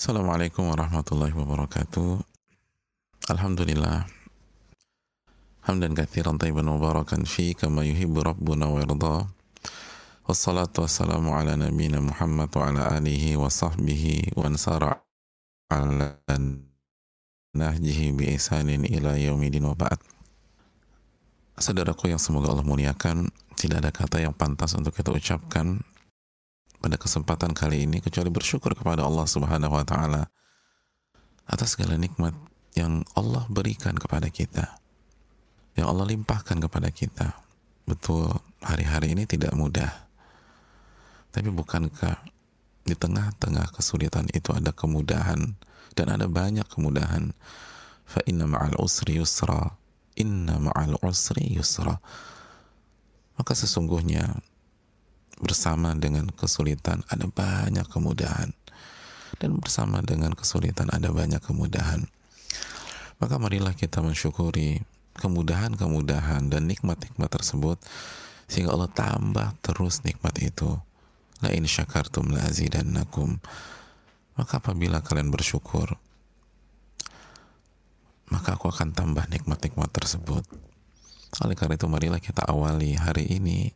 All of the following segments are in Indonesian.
Assalamualaikum warahmatullahi wabarakatuh. Alhamdulillah. Hamdan kathiran tayyiban mubarakan fi kama yuhibbu rabbuna wa yarda. Wassalatu wassalamu ala nabiyina Muhammad wa ala alihi wa sahbihi wa ansara ala nahjihi bi ihsanin ila yaumidin wa ba'd. Saudaraku yang semoga Allah muliakan, tidak ada kata yang pantas untuk kita ucapkan pada kesempatan kali ini kecuali bersyukur kepada Allah Subhanahu wa taala atas segala nikmat yang Allah berikan kepada kita. Yang Allah limpahkan kepada kita. Betul, hari-hari ini tidak mudah. Tapi bukankah di tengah-tengah kesulitan itu ada kemudahan dan ada banyak kemudahan. Fa inna ma'al usri yusra. Inna ma'al usri yusra. Maka sesungguhnya bersama dengan kesulitan ada banyak kemudahan. Dan bersama dengan kesulitan ada banyak kemudahan. Maka marilah kita mensyukuri kemudahan-kemudahan dan nikmat-nikmat tersebut sehingga Allah tambah terus nikmat itu. La in syakartum la azidannakum. Maka apabila kalian bersyukur maka aku akan tambah nikmat-nikmat tersebut. Oleh karena itu marilah kita awali hari ini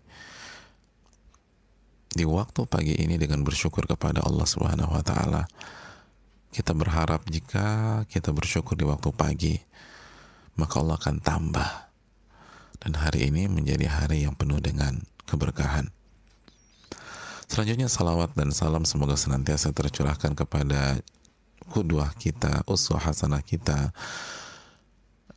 di waktu pagi ini dengan bersyukur kepada Allah Subhanahu wa taala. Kita berharap jika kita bersyukur di waktu pagi, maka Allah akan tambah. Dan hari ini menjadi hari yang penuh dengan keberkahan. Selanjutnya salawat dan salam semoga senantiasa tercurahkan kepada kudwah kita, uswah hasanah kita,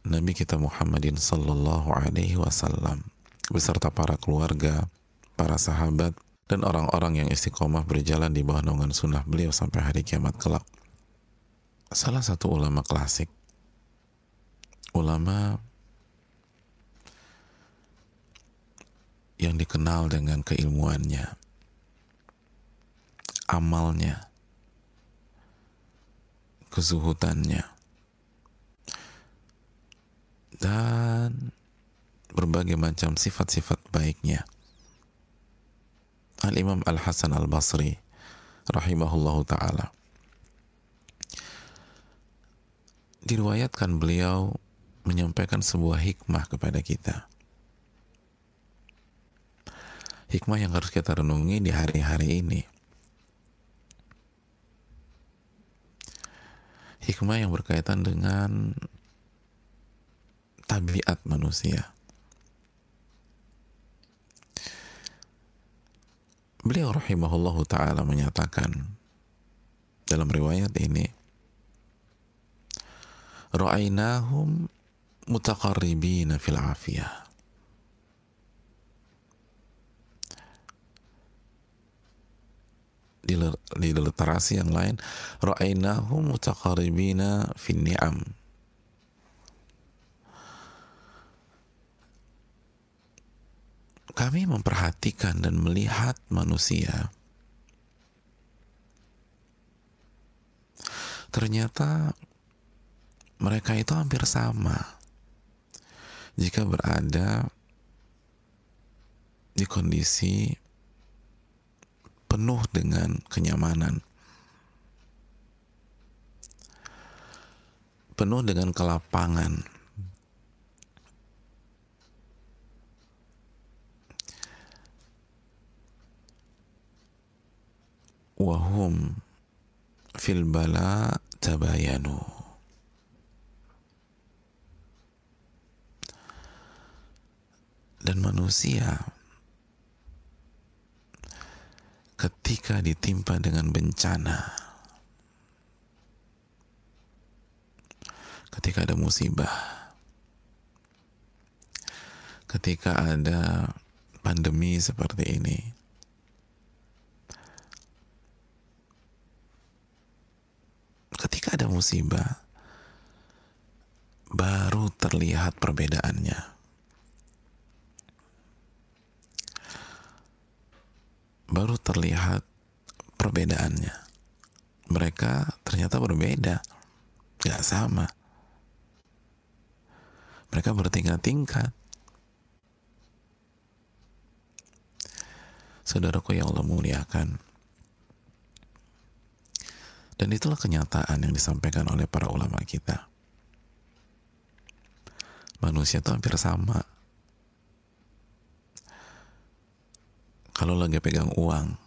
Nabi kita Muhammadin sallallahu alaihi wasallam beserta para keluarga, para sahabat, dan orang-orang yang istiqomah berjalan di bawah naungan sunnah beliau sampai hari kiamat kelak. Salah satu ulama klasik, ulama yang dikenal dengan keilmuannya, amalnya, kezuhutannya, dan berbagai macam sifat-sifat baiknya Al-Imam Al-Hasan Al-Basri rahimahullahu taala. Diriwayatkan beliau menyampaikan sebuah hikmah kepada kita. Hikmah yang harus kita renungi di hari-hari ini. Hikmah yang berkaitan dengan tabiat manusia. Beliau rahimahullahu taala menyatakan dalam riwayat ini Ra'ainahum mutaqarribina fil afiyah. Di, literasi yang lain Ra'ainahum mutaqarribina fin ni'am kami memperhatikan dan melihat manusia, ternyata mereka itu hampir sama. Jika berada di kondisi penuh dengan kenyamanan, penuh dengan kelapangan wahum fil bala tabayanu. Dan manusia ketika ditimpa dengan bencana ketika ada musibah ketika ada pandemi seperti ini ketika ada musibah baru terlihat perbedaannya. Baru terlihat perbedaannya. Mereka ternyata berbeda, gak sama. Mereka bertingkat-tingkat. Saudaraku yang Allah muliakan, Dan itulah kenyataan yang disampaikan oleh para ulama kita. Manusia itu hampir sama. Kalau lagi pegang uang,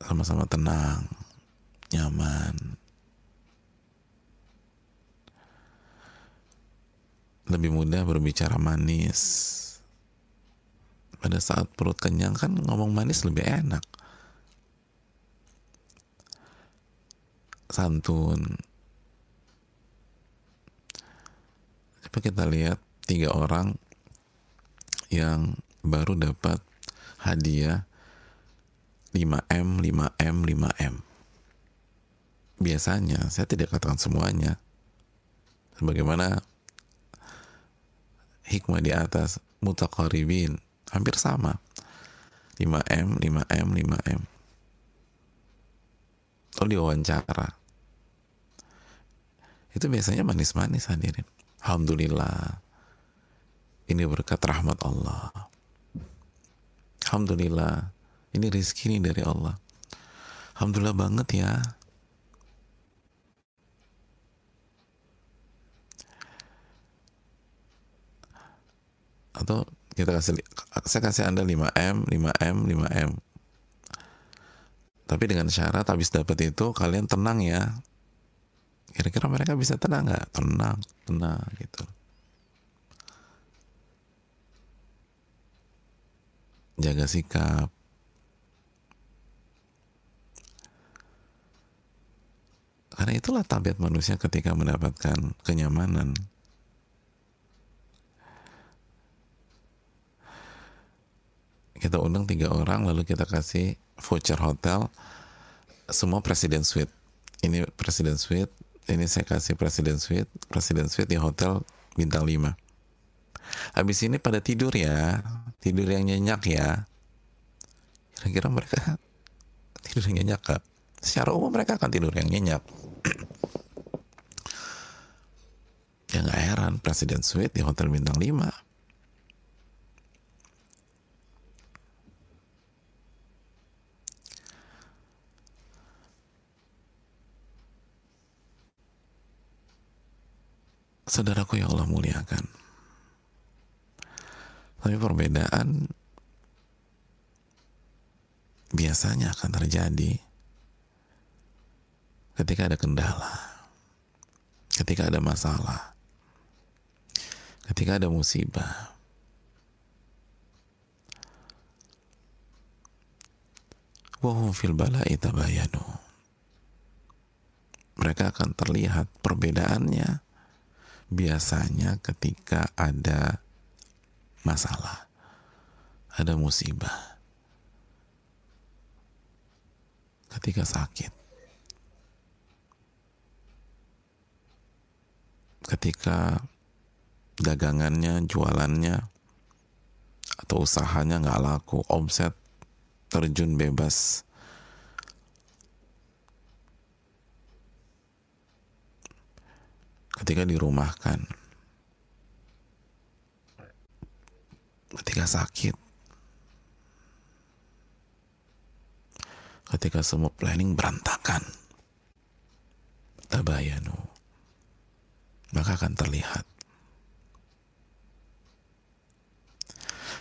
sama-sama tenang, nyaman. Lebih mudah berbicara manis, pada saat perut kenyang kan ngomong manis lebih enak santun coba kita lihat tiga orang yang baru dapat hadiah 5M, 5M, 5M. Biasanya, saya tidak katakan semuanya. Sebagaimana hikmah di atas mutakaribin hampir sama. 5M 5M 5M oh diwawancara. Itu biasanya manis-manis hadirin. Alhamdulillah. Ini berkat rahmat Allah. Alhamdulillah. Ini rezeki ini dari Allah. Alhamdulillah banget ya. Atau kita kasih saya kasih Anda 5M, 5M, 5M. Tapi dengan syarat habis dapat itu kalian tenang ya. Kira-kira mereka bisa tenang nggak? Tenang, tenang gitu. Jaga sikap. Karena itulah tabiat manusia ketika mendapatkan kenyamanan. Kita undang tiga orang lalu kita kasih voucher hotel. Semua presiden suite. Ini presiden suite ini saya kasih presiden suite. Presiden suite di hotel bintang 5 habis ini pada tidur ya tidur yang nyenyak ya. Kira-kira mereka tidur yang nyenyak kak secara umum mereka akan tidur yang nyenyak. Ya nggak heran presiden suite di hotel bintang 5 saudaraku yang Allah muliakan. Tapi perbedaan biasanya akan terjadi ketika ada kendala, ketika ada masalah, ketika ada musibah. Wahum fil bala'i tabayanu. Mereka akan terlihat perbedaannya biasanya ketika ada masalah, ada musibah, ketika sakit, ketika dagangannya, jualannya, atau usahanya nggak laku, omset terjun bebas ketika dirumahkan, ketika sakit, ketika semua planning berantakan, tabayanu, maka akan terlihat.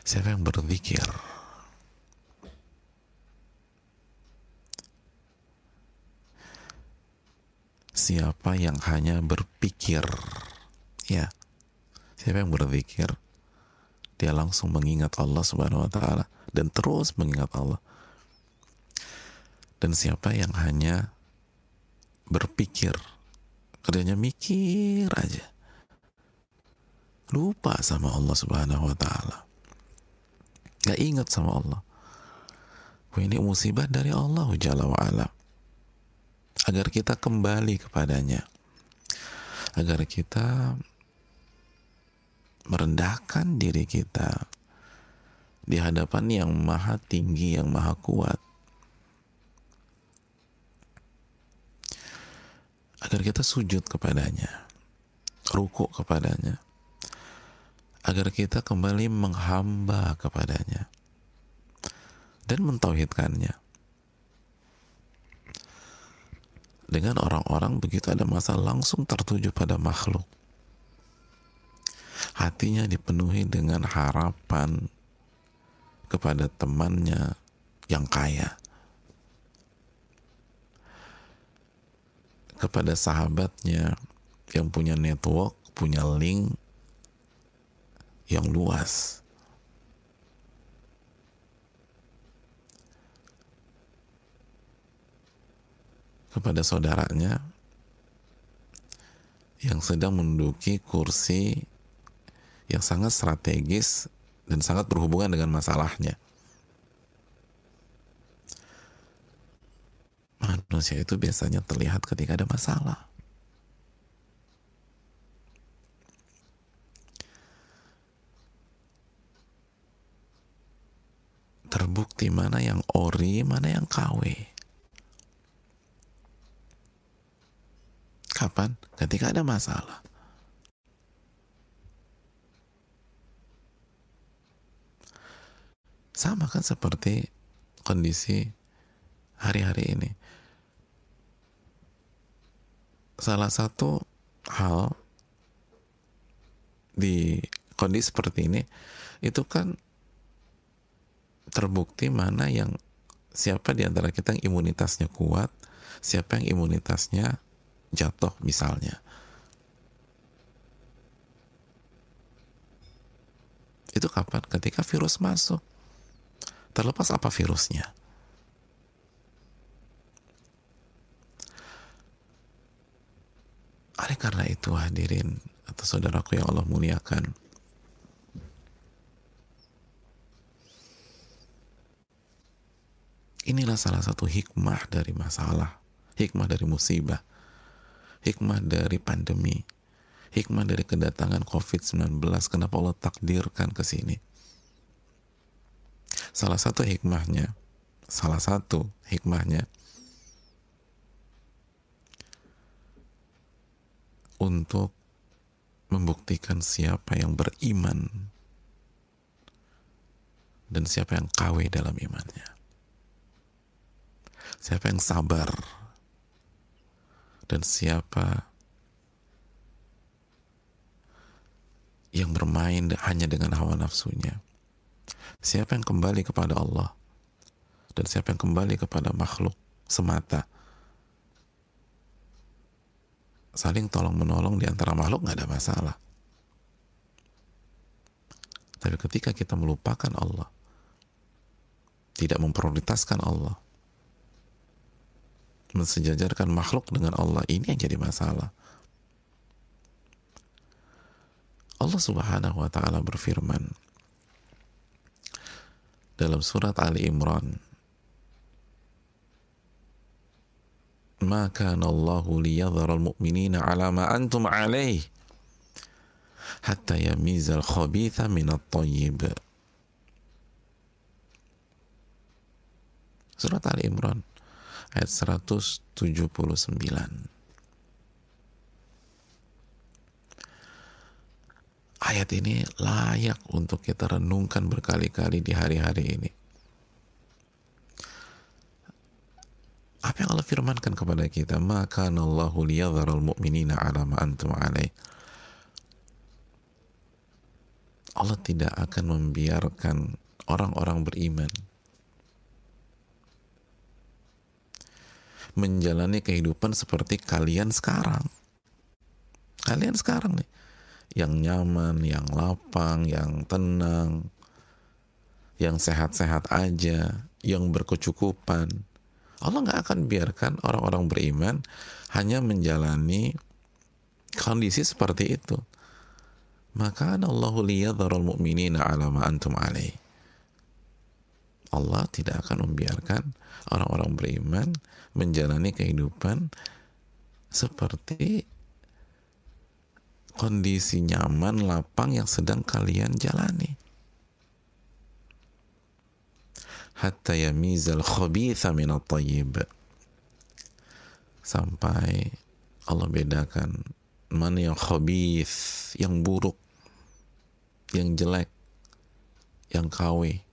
Siapa yang berzikir siapa yang hanya berpikir. Ya. Siapa yang berzikir dia langsung mengingat Allah subhanahu wa ta'ala dan terus mengingat Allah. Dan siapa yang hanya berpikir kerjanya mikir aja. Lupa sama Allah subhanahu wa ta'ala. Gak ingat sama Allah. Ini musibah dari Allah jalla wa'ala agar kita kembali kepadanya. Agar kita merendahkan diri kita di hadapan yang maha tinggi yang maha kuat. Agar kita sujud kepadanya ruku kepadanya. Agar kita kembali menghamba kepadanya dan mentauhidkannya. Dengan orang-orang begitu ada masalah langsung tertuju pada makhluk. Hatinya dipenuhi dengan harapan kepada temannya yang kaya. Kepada sahabatnya yang punya network, punya link yang luas. Kepada saudaranya yang sedang menduduki kursi yang sangat strategis dan sangat berhubungan dengan masalahnya. Manusia itu biasanya terlihat ketika ada masalah. Terbukti mana yang ori, mana yang KW. Kapan? Ketika ada masalah. Sama kan seperti kondisi hari-hari ini. Salah satu hal di kondisi seperti ini itu kan terbukti mana yang siapa di antara kita yang imunitasnya kuat, siapa yang imunitasnya jatuh misalnya. Itu kapan? Ketika virus masuk. Terlepas apa virusnya. Oleh karena itu hadirin atau saudaraku yang Allah muliakan. Inilah salah satu hikmah dari masalah, hikmah dari musibah hikmah dari pandemi, hikmah dari kedatangan COVID-19, kenapa Allah takdirkan ke sini. Salah satu hikmahnya, salah satu hikmahnya untuk membuktikan siapa yang beriman dan siapa yang kawe dalam imannya. Siapa yang sabar dan siapa yang bermain hanya dengan hawa nafsunya. Siapa yang kembali kepada Allah dan siapa yang kembali kepada makhluk semata. Saling tolong menolong di antara makhluk nggak ada masalah. Tapi ketika kita melupakan Allah, tidak memprioritaskan Allah, mensejajarkan makhluk dengan Allah ini yang jadi masalah Allah subhanahu wa ta'ala berfirman dalam surat Ali Imran ما كان الله ليظهر المؤمنين على ما أنتم عليه حتى يميز الخبيث من الطيب Surat Ali Imran ayat 179. Ayat ini layak untuk kita renungkan berkali-kali di hari-hari ini. Apa yang Allah firmankan kepada kita? Maka Allahu liyadharal mu'minina ala antum alaih. Allah tidak akan membiarkan orang-orang beriman menjalani kehidupan seperti kalian sekarang. Kalian sekarang nih, yang nyaman, yang lapang, yang tenang, yang sehat-sehat aja, yang berkecukupan. Allah nggak akan biarkan orang-orang beriman hanya menjalani kondisi seperti itu. Maka Allahu liyadharul mu'minina ala ma antum alaih. Allah tidak akan membiarkan orang-orang beriman menjalani kehidupan seperti kondisi nyaman, lapang yang sedang kalian jalani. Hatta yamizal khabitha minat tayyib. Sampai Allah bedakan mana yang khabith, yang buruk, yang jelek, yang kawe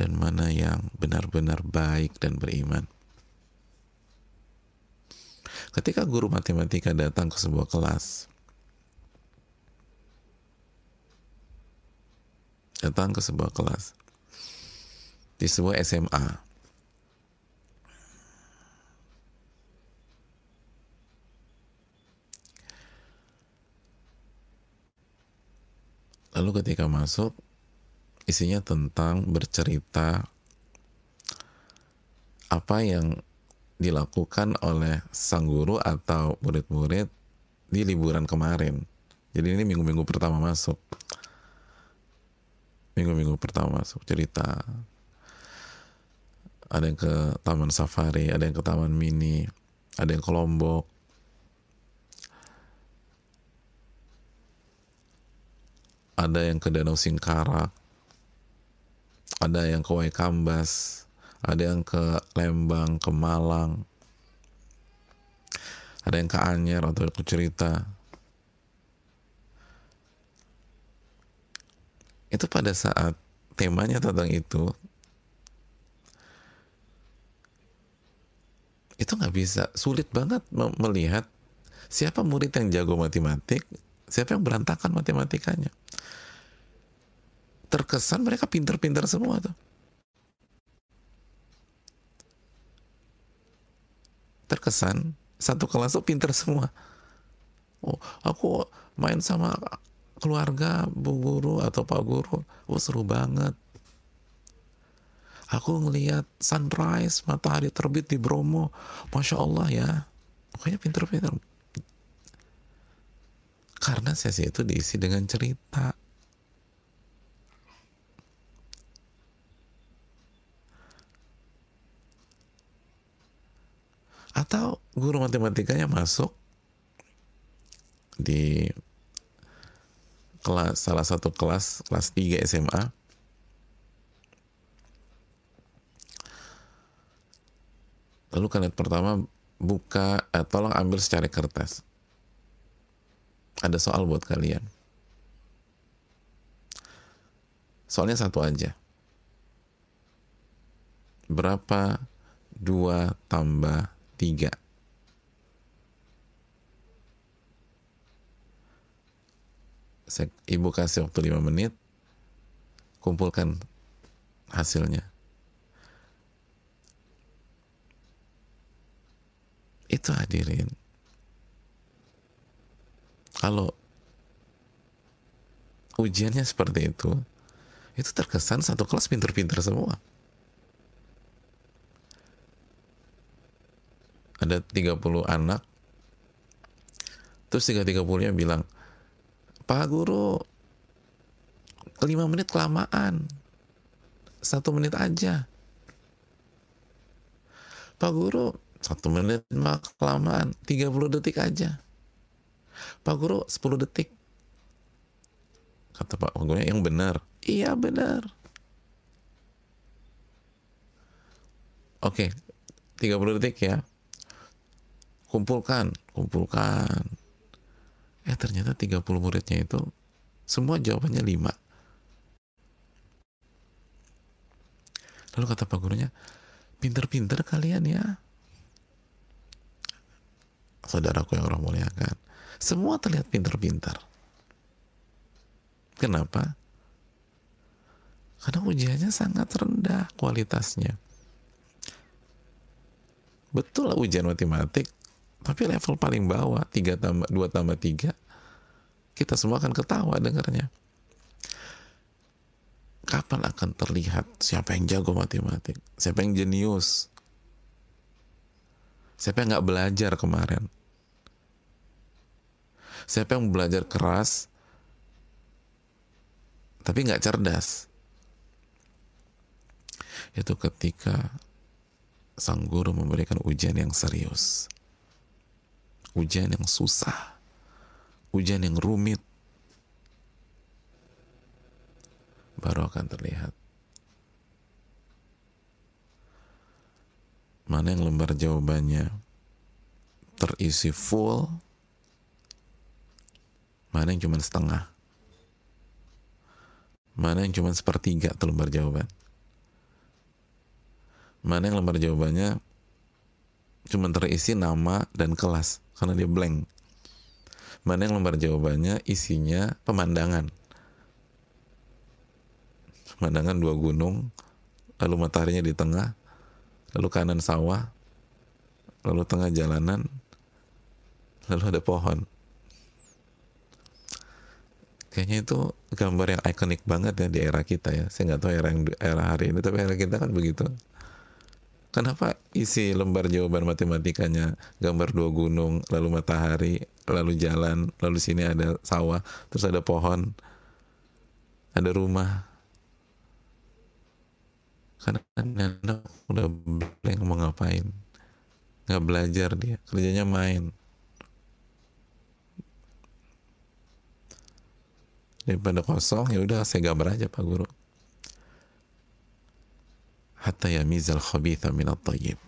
dan mana yang benar-benar baik dan beriman. Ketika guru matematika datang ke sebuah kelas, datang ke sebuah kelas di sebuah SMA. Lalu ketika masuk, isinya tentang bercerita apa yang dilakukan oleh sang guru atau murid-murid di liburan kemarin. Jadi ini minggu-minggu pertama masuk. Minggu-minggu pertama masuk cerita. Ada yang ke Taman Safari, ada yang ke Taman Mini, ada yang ke Lombok, ada yang ke Danau Singkarak, ada yang ke Waikambas, ada yang ke Lembang, ke Malang, ada yang ke Anyer atau ke cerita. Itu pada saat temanya tentang itu, itu nggak bisa, sulit banget melihat siapa murid yang jago matematik, siapa yang berantakan matematikanya terkesan mereka pinter-pinter semua tuh. Terkesan satu kelas tuh pinter semua. Oh, aku main sama keluarga bu guru atau pak guru, oh seru banget. Aku ngelihat sunrise, matahari terbit di Bromo, masya Allah ya. Pokoknya pinter-pinter. Karena sesi itu diisi dengan cerita atau guru matematikanya masuk di kelas salah satu kelas kelas 3 SMA lalu kalian pertama buka eh, tolong ambil secara kertas. Ada soal buat kalian. Soalnya satu aja. Berapa dua tambah tiga. Ibu kasih waktu lima menit, kumpulkan hasilnya. Itu hadirin. Kalau ujiannya seperti itu, itu terkesan satu kelas pinter-pinter semua. Ada 30 anak. Terus tiga tiga nya bilang Pak Guru lima menit kelamaan. Satu menit aja. Pak Guru satu menit mah kelamaan. 30 detik aja. Pak Guru 10 detik. Kata Pak Guru yang benar. Iya benar. Oke 30 detik ya kumpulkan, kumpulkan. Eh ternyata 30 muridnya itu semua jawabannya 5. Lalu kata pak gurunya, pinter-pinter kalian ya. Saudaraku yang Allah muliakan. Semua terlihat pinter-pinter. Kenapa? Karena ujiannya sangat rendah kualitasnya. Betul lah ujian matematik tapi level paling bawah, 3 tambah 2 tambah 3, kita semua akan ketawa dengarnya. Kapan akan terlihat siapa yang jago matematik? Siapa yang jenius? Siapa yang nggak belajar kemarin? Siapa yang belajar keras tapi nggak cerdas? Itu ketika sang guru memberikan ujian yang serius ujian yang susah, ujian yang rumit, baru akan terlihat. Mana yang lembar jawabannya? Terisi full, mana yang cuma setengah, mana yang cuma sepertiga tuh lembar jawaban. mana yang lembar jawabannya? Cuma terisi nama dan kelas karena dia blank. Mana yang lembar jawabannya? Isinya pemandangan. Pemandangan dua gunung lalu mataharinya di tengah lalu kanan sawah lalu tengah jalanan lalu ada pohon. Kayaknya itu gambar yang ikonik banget ya di era kita ya. Saya nggak tahu era yang era hari ini tapi era kita kan begitu kenapa isi lembar jawaban matematikanya? Gambar dua gunung lalu matahari lalu jalan lalu sini ada sawah terus ada pohon ada rumah. Karena anak udah blank mau ngapain? Nggak belajar dia kerjanya main. Daripada kosong ya udah saya gambar aja pak guru hatta yamizal khabitha min at-tayyib.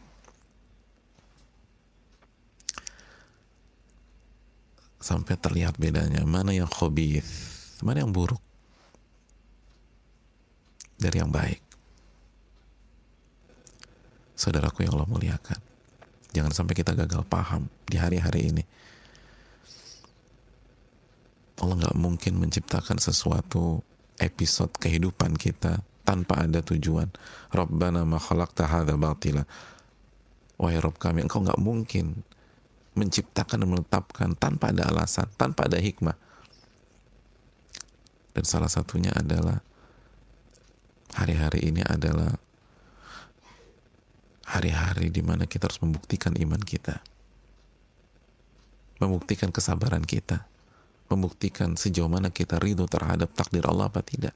Sampai terlihat bedanya. Mana yang khabith mana yang buruk? Dari yang baik. Saudaraku yang Allah muliakan jangan sampai kita gagal paham di hari-hari ini. Allah nggak mungkin menciptakan sesuatu episode kehidupan kita tanpa ada tujuan. Rabbana ma khalaqta hadza batila. Wahai Rabb kami, engkau nggak mungkin menciptakan dan menetapkan tanpa ada alasan, tanpa ada hikmah. Dan salah satunya adalah hari-hari ini adalah hari-hari di mana kita harus membuktikan iman kita. Membuktikan kesabaran kita membuktikan sejauh mana kita ridho terhadap takdir Allah apa tidak.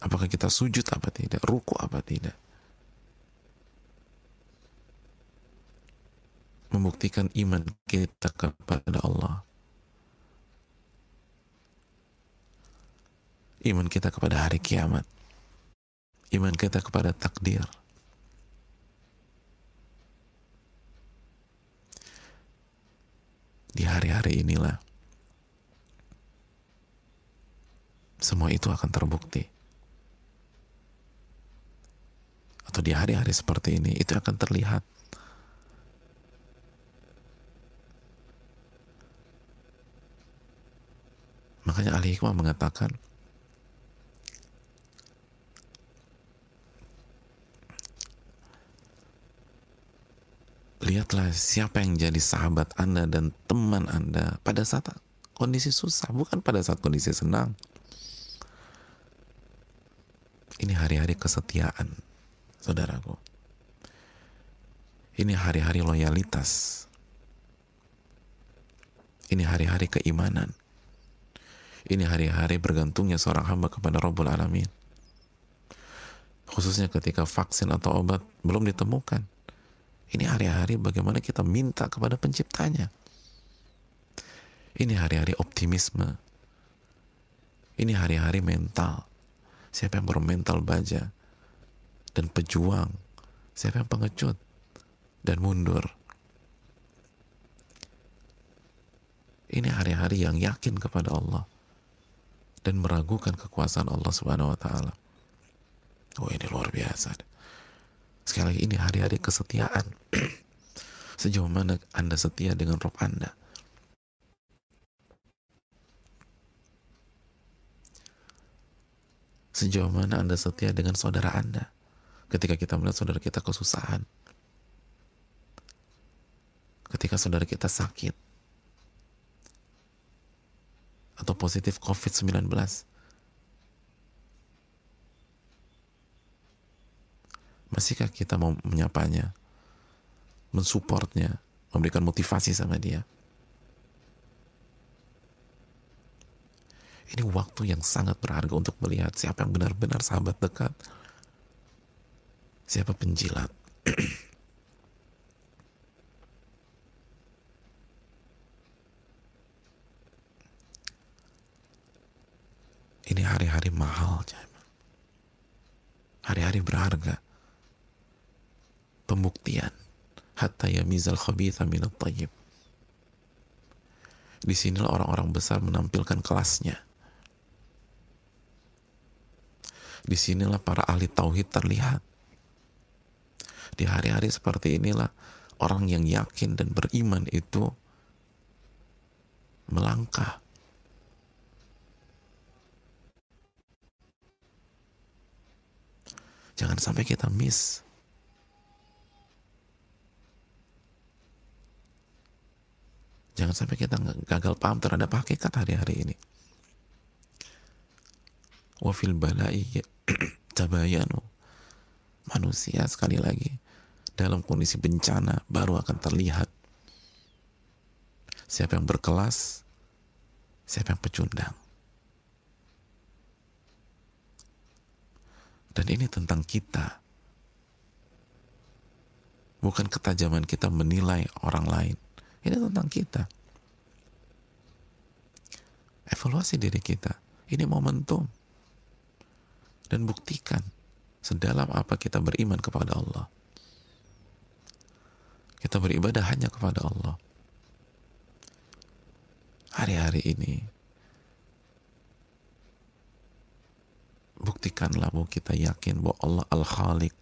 Apakah kita sujud apa tidak, ruku apa tidak. Membuktikan iman kita kepada Allah. Iman kita kepada hari kiamat. Iman kita kepada takdir di hari-hari inilah semua itu akan terbukti. Atau di hari-hari seperti ini itu akan terlihat. Makanya Ali Hikmah mengatakan lihatlah siapa yang jadi sahabat Anda dan teman Anda pada saat kondisi susah, bukan pada saat kondisi senang. Ini hari-hari kesetiaan, saudaraku. Ini hari-hari loyalitas. Ini hari-hari keimanan. Ini hari-hari bergantungnya seorang hamba kepada Rabbul Alamin. Khususnya ketika vaksin atau obat belum ditemukan ini hari-hari bagaimana kita minta kepada penciptanya. Ini hari-hari optimisme. Ini hari-hari mental. Siapa yang bermental baja dan pejuang? Siapa yang pengecut dan mundur? Ini hari-hari yang yakin kepada Allah dan meragukan kekuasaan Allah Subhanahu wa taala. Oh, ini luar biasa. Sekali lagi ini hari-hari kesetiaan. Sejauh mana Anda setia dengan Rob Anda? Sejauh mana Anda setia dengan saudara Anda? Ketika kita melihat saudara kita kesusahan. Ketika saudara kita sakit. Atau positif COVID-19 Masihkah kita mau menyapanya, mensupportnya, memberikan motivasi sama dia? Ini waktu yang sangat berharga untuk melihat siapa yang benar-benar sahabat dekat, siapa penjilat. Ini hari-hari mahal, hari-hari berharga. Pembuktian. Hatta yamizal khabitha minat tayyib. Di sinilah orang-orang besar menampilkan kelasnya. Di sinilah para ahli tauhid terlihat. Di hari-hari seperti inilah orang yang yakin dan beriman itu melangkah. Jangan sampai kita miss. Jangan sampai kita gagal paham terhadap hakikat hari-hari ini. Wafil balai tabayanu. Manusia sekali lagi dalam kondisi bencana baru akan terlihat siapa yang berkelas, siapa yang pecundang. Dan ini tentang kita. Bukan ketajaman kita menilai orang lain. Ini tentang kita. Evaluasi diri kita. Ini momentum. Dan buktikan sedalam apa kita beriman kepada Allah. Kita beribadah hanya kepada Allah. Hari-hari ini buktikanlah bahwa kita yakin bahwa Allah Al-Khaliq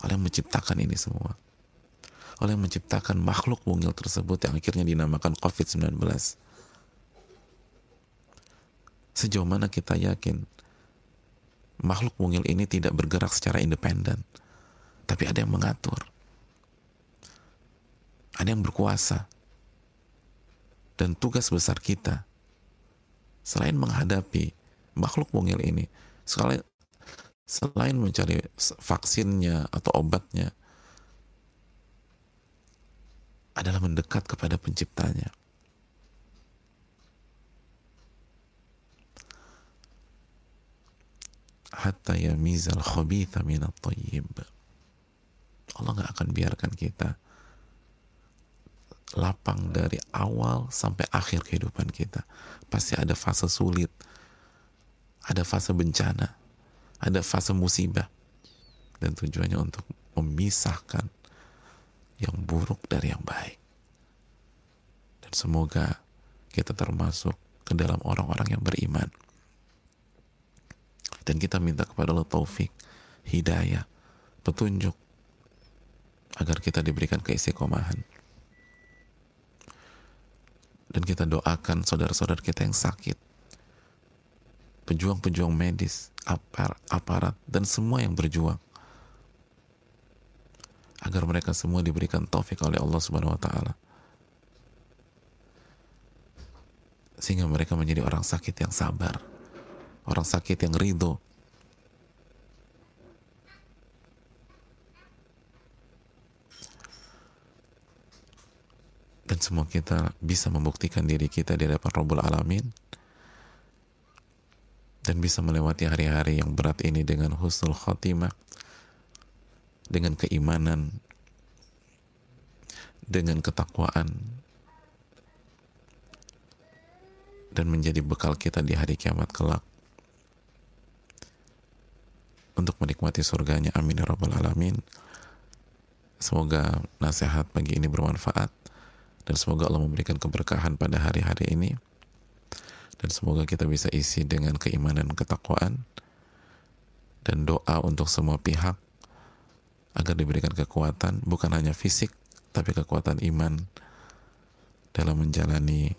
Allah yang menciptakan ini semua oleh menciptakan makhluk mungil tersebut yang akhirnya dinamakan COVID-19. Sejauh mana kita yakin makhluk mungil ini tidak bergerak secara independen, tapi ada yang mengatur, ada yang berkuasa, dan tugas besar kita selain menghadapi makhluk mungil ini, selain selain mencari vaksinnya atau obatnya, adalah mendekat kepada penciptanya. Hatta yamizal khabitha minat tayyib. Allah nggak akan biarkan kita lapang dari awal sampai akhir kehidupan kita. Pasti ada fase sulit, ada fase bencana, ada fase musibah. Dan tujuannya untuk memisahkan yang buruk dari yang baik. Dan semoga kita termasuk ke dalam orang-orang yang beriman. Dan kita minta kepada Allah taufik, hidayah, petunjuk agar kita diberikan keistiqomahan. Dan kita doakan saudara-saudara kita yang sakit, pejuang-pejuang medis, aparat, dan semua yang berjuang agar mereka semua diberikan taufik oleh Allah Subhanahu wa taala. Sehingga mereka menjadi orang sakit yang sabar, orang sakit yang ridho. Dan semua kita bisa membuktikan diri kita di hadapan Rabbul Alamin. Dan bisa melewati hari-hari yang berat ini dengan husnul khotimah dengan keimanan, dengan ketakwaan, dan menjadi bekal kita di hari kiamat kelak. Untuk menikmati surganya amin ya rabbal alamin. Semoga nasihat pagi ini bermanfaat dan semoga Allah memberikan keberkahan pada hari-hari ini. Dan semoga kita bisa isi dengan keimanan ketakwaan. Dan doa untuk semua pihak agar diberikan kekuatan bukan hanya fisik tapi kekuatan iman dalam menjalani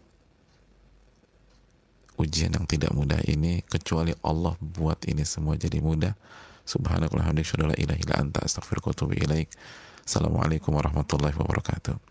ujian yang tidak mudah ini kecuali Allah buat ini semua jadi mudah. Subhanakallah la ilaha illa anta astaghfiruka wa ilaik. Assalamualaikum warahmatullahi wabarakatuh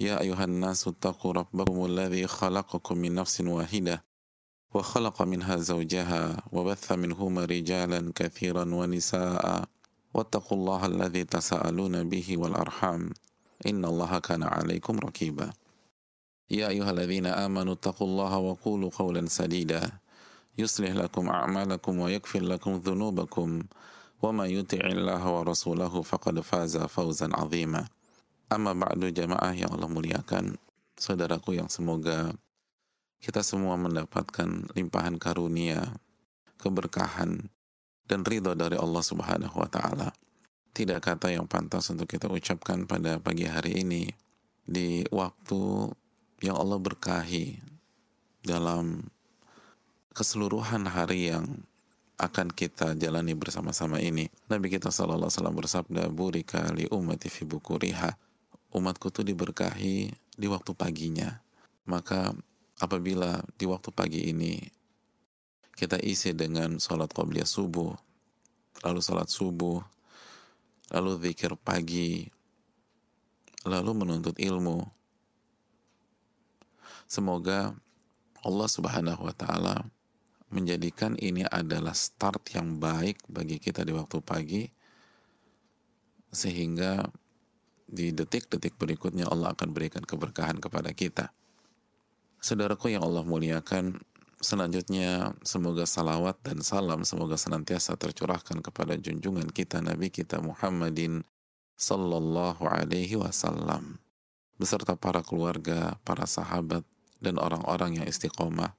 يا أيها الناس اتقوا ربكم الذي خلقكم من نفس واحدة وخلق منها زوجها وبث منهما رجالا كثيرا ونساء واتقوا الله الذي تساءلون به والأرحام إن الله كان عليكم ركيبا. يا أيها الذين آمنوا اتقوا الله وقولوا قولا سديدا. يصلح لكم أعمالكم ويكفر لكم ذنوبكم. ومن يطع الله ورسوله فقد فاز فوزا عظيما. Amma ba'du jamaah yang Allah muliakan, saudaraku yang semoga kita semua mendapatkan limpahan karunia, keberkahan, dan ridho dari Allah Subhanahu wa Ta'ala. Tidak kata yang pantas untuk kita ucapkan pada pagi hari ini di waktu yang Allah berkahi dalam keseluruhan hari yang akan kita jalani bersama-sama ini. Nabi kita Sallallahu Alaihi Wasallam bersabda, "Burika li ummati fi bukuriha." Umatku itu diberkahi di waktu paginya. Maka apabila di waktu pagi ini kita isi dengan sholat qobliyah subuh, lalu sholat subuh, lalu zikir pagi, lalu menuntut ilmu. Semoga Allah Subhanahu wa Ta'ala menjadikan ini adalah start yang baik bagi kita di waktu pagi, sehingga di detik-detik berikutnya Allah akan berikan keberkahan kepada kita. Saudaraku yang Allah muliakan, Selanjutnya, semoga salawat dan salam semoga senantiasa tercurahkan kepada junjungan kita Nabi kita Muhammadin Sallallahu Alaihi Wasallam beserta para keluarga, para sahabat, dan orang-orang yang istiqomah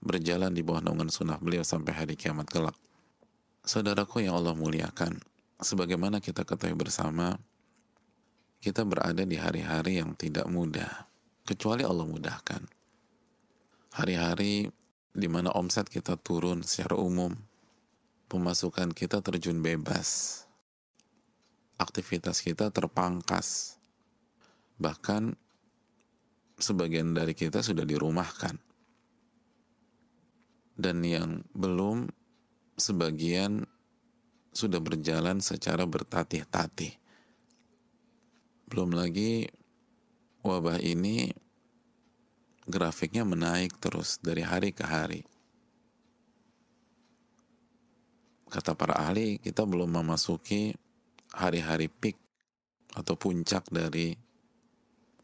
berjalan di bawah naungan sunnah beliau sampai hari kiamat kelak. Saudaraku yang Allah muliakan, sebagaimana kita ketahui bersama, kita berada di hari-hari yang tidak mudah, kecuali Allah mudahkan. Hari-hari di mana omset kita turun secara umum, pemasukan kita terjun bebas, aktivitas kita terpangkas, bahkan sebagian dari kita sudah dirumahkan. Dan yang belum, sebagian sudah berjalan secara bertatih-tatih. Belum lagi wabah ini grafiknya menaik terus dari hari ke hari. Kata para ahli, kita belum memasuki hari-hari peak atau puncak dari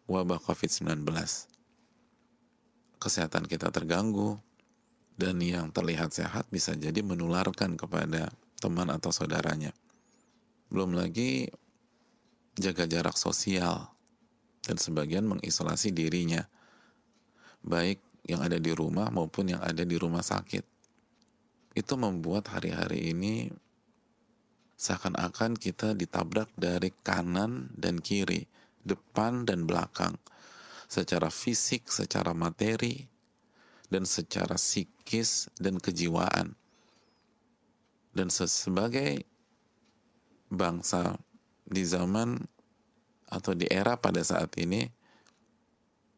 wabah COVID-19. Kesehatan kita terganggu, dan yang terlihat sehat bisa jadi menularkan kepada teman atau saudaranya. Belum lagi jaga jarak sosial, dan sebagian mengisolasi dirinya baik yang ada di rumah maupun yang ada di rumah sakit. Itu membuat hari-hari ini seakan-akan kita ditabrak dari kanan dan kiri, depan dan belakang, secara fisik, secara materi, dan secara psikis dan kejiwaan. Dan sebagai bangsa di zaman atau di era pada saat ini,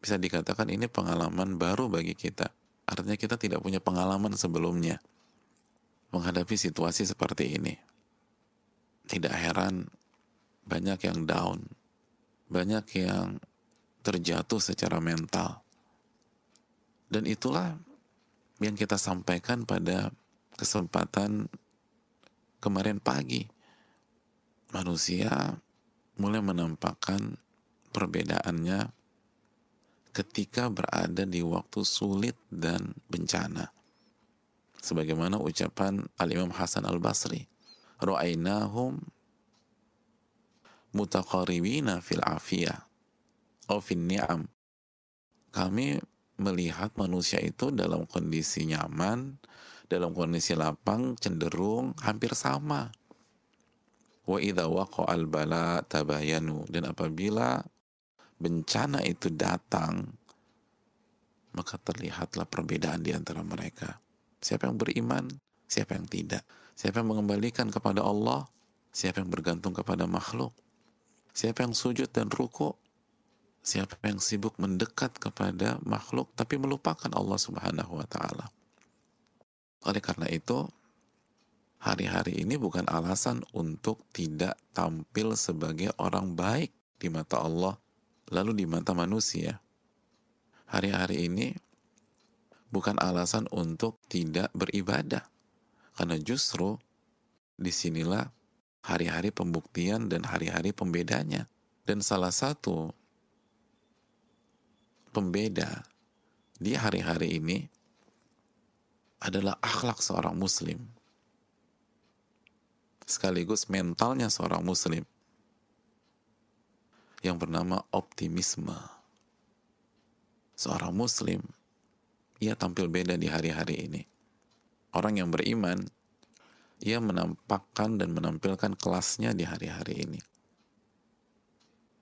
bisa dikatakan ini pengalaman baru bagi kita. Artinya kita tidak punya pengalaman sebelumnya menghadapi situasi seperti ini. Tidak heran banyak yang down, banyak yang terjatuh secara mental. Dan itulah yang kita sampaikan pada kesempatan kemarin pagi. Manusia mulai menampakkan perbedaannya ketika berada di waktu sulit dan bencana. Sebagaimana ucapan Al-Imam Hasan Al-Basri, Ru'ainahum mutaqaribina fil afiyah fil ni'am. Kami melihat manusia itu dalam kondisi nyaman, dalam kondisi lapang, cenderung hampir sama. Wa idha waqa'al bala tabayanu. Dan apabila bencana itu datang, maka terlihatlah perbedaan di antara mereka. Siapa yang beriman, siapa yang tidak. Siapa yang mengembalikan kepada Allah, siapa yang bergantung kepada makhluk. Siapa yang sujud dan ruku, siapa yang sibuk mendekat kepada makhluk tapi melupakan Allah Subhanahu wa taala. Oleh karena itu, hari-hari ini bukan alasan untuk tidak tampil sebagai orang baik di mata Allah lalu di mata manusia, hari-hari ini bukan alasan untuk tidak beribadah. Karena justru di sinilah hari-hari pembuktian dan hari-hari pembedanya. Dan salah satu pembeda di hari-hari ini adalah akhlak seorang muslim. Sekaligus mentalnya seorang muslim yang bernama optimisme. Seorang muslim, ia tampil beda di hari-hari ini. Orang yang beriman, ia menampakkan dan menampilkan kelasnya di hari-hari ini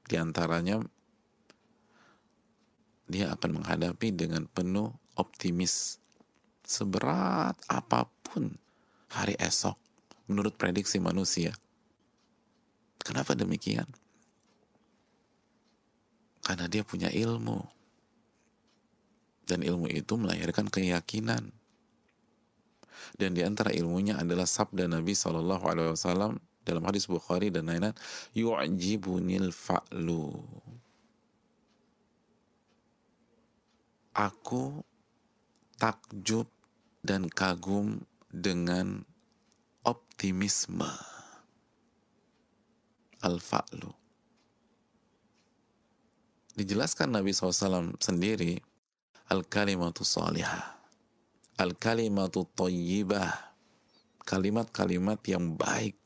di antaranya dia akan menghadapi dengan penuh optimis seberat apa pun hari esok menurut prediksi manusia. Kenapa demikian? Karena dia punya ilmu. Dan ilmu itu melahirkan keyakinan. Dan di antara ilmunya adalah sabda Nabi Wasallam dalam hadis Bukhari dan lain-lain yu'jibunil fa'lu aku takjub dan kagum dengan optimisme. Al-fa'lu. Dijelaskan Nabi SAW sendiri al-kalimatu salihah. Al-kalimatu tayyibah. Kalimat-kalimat yang baik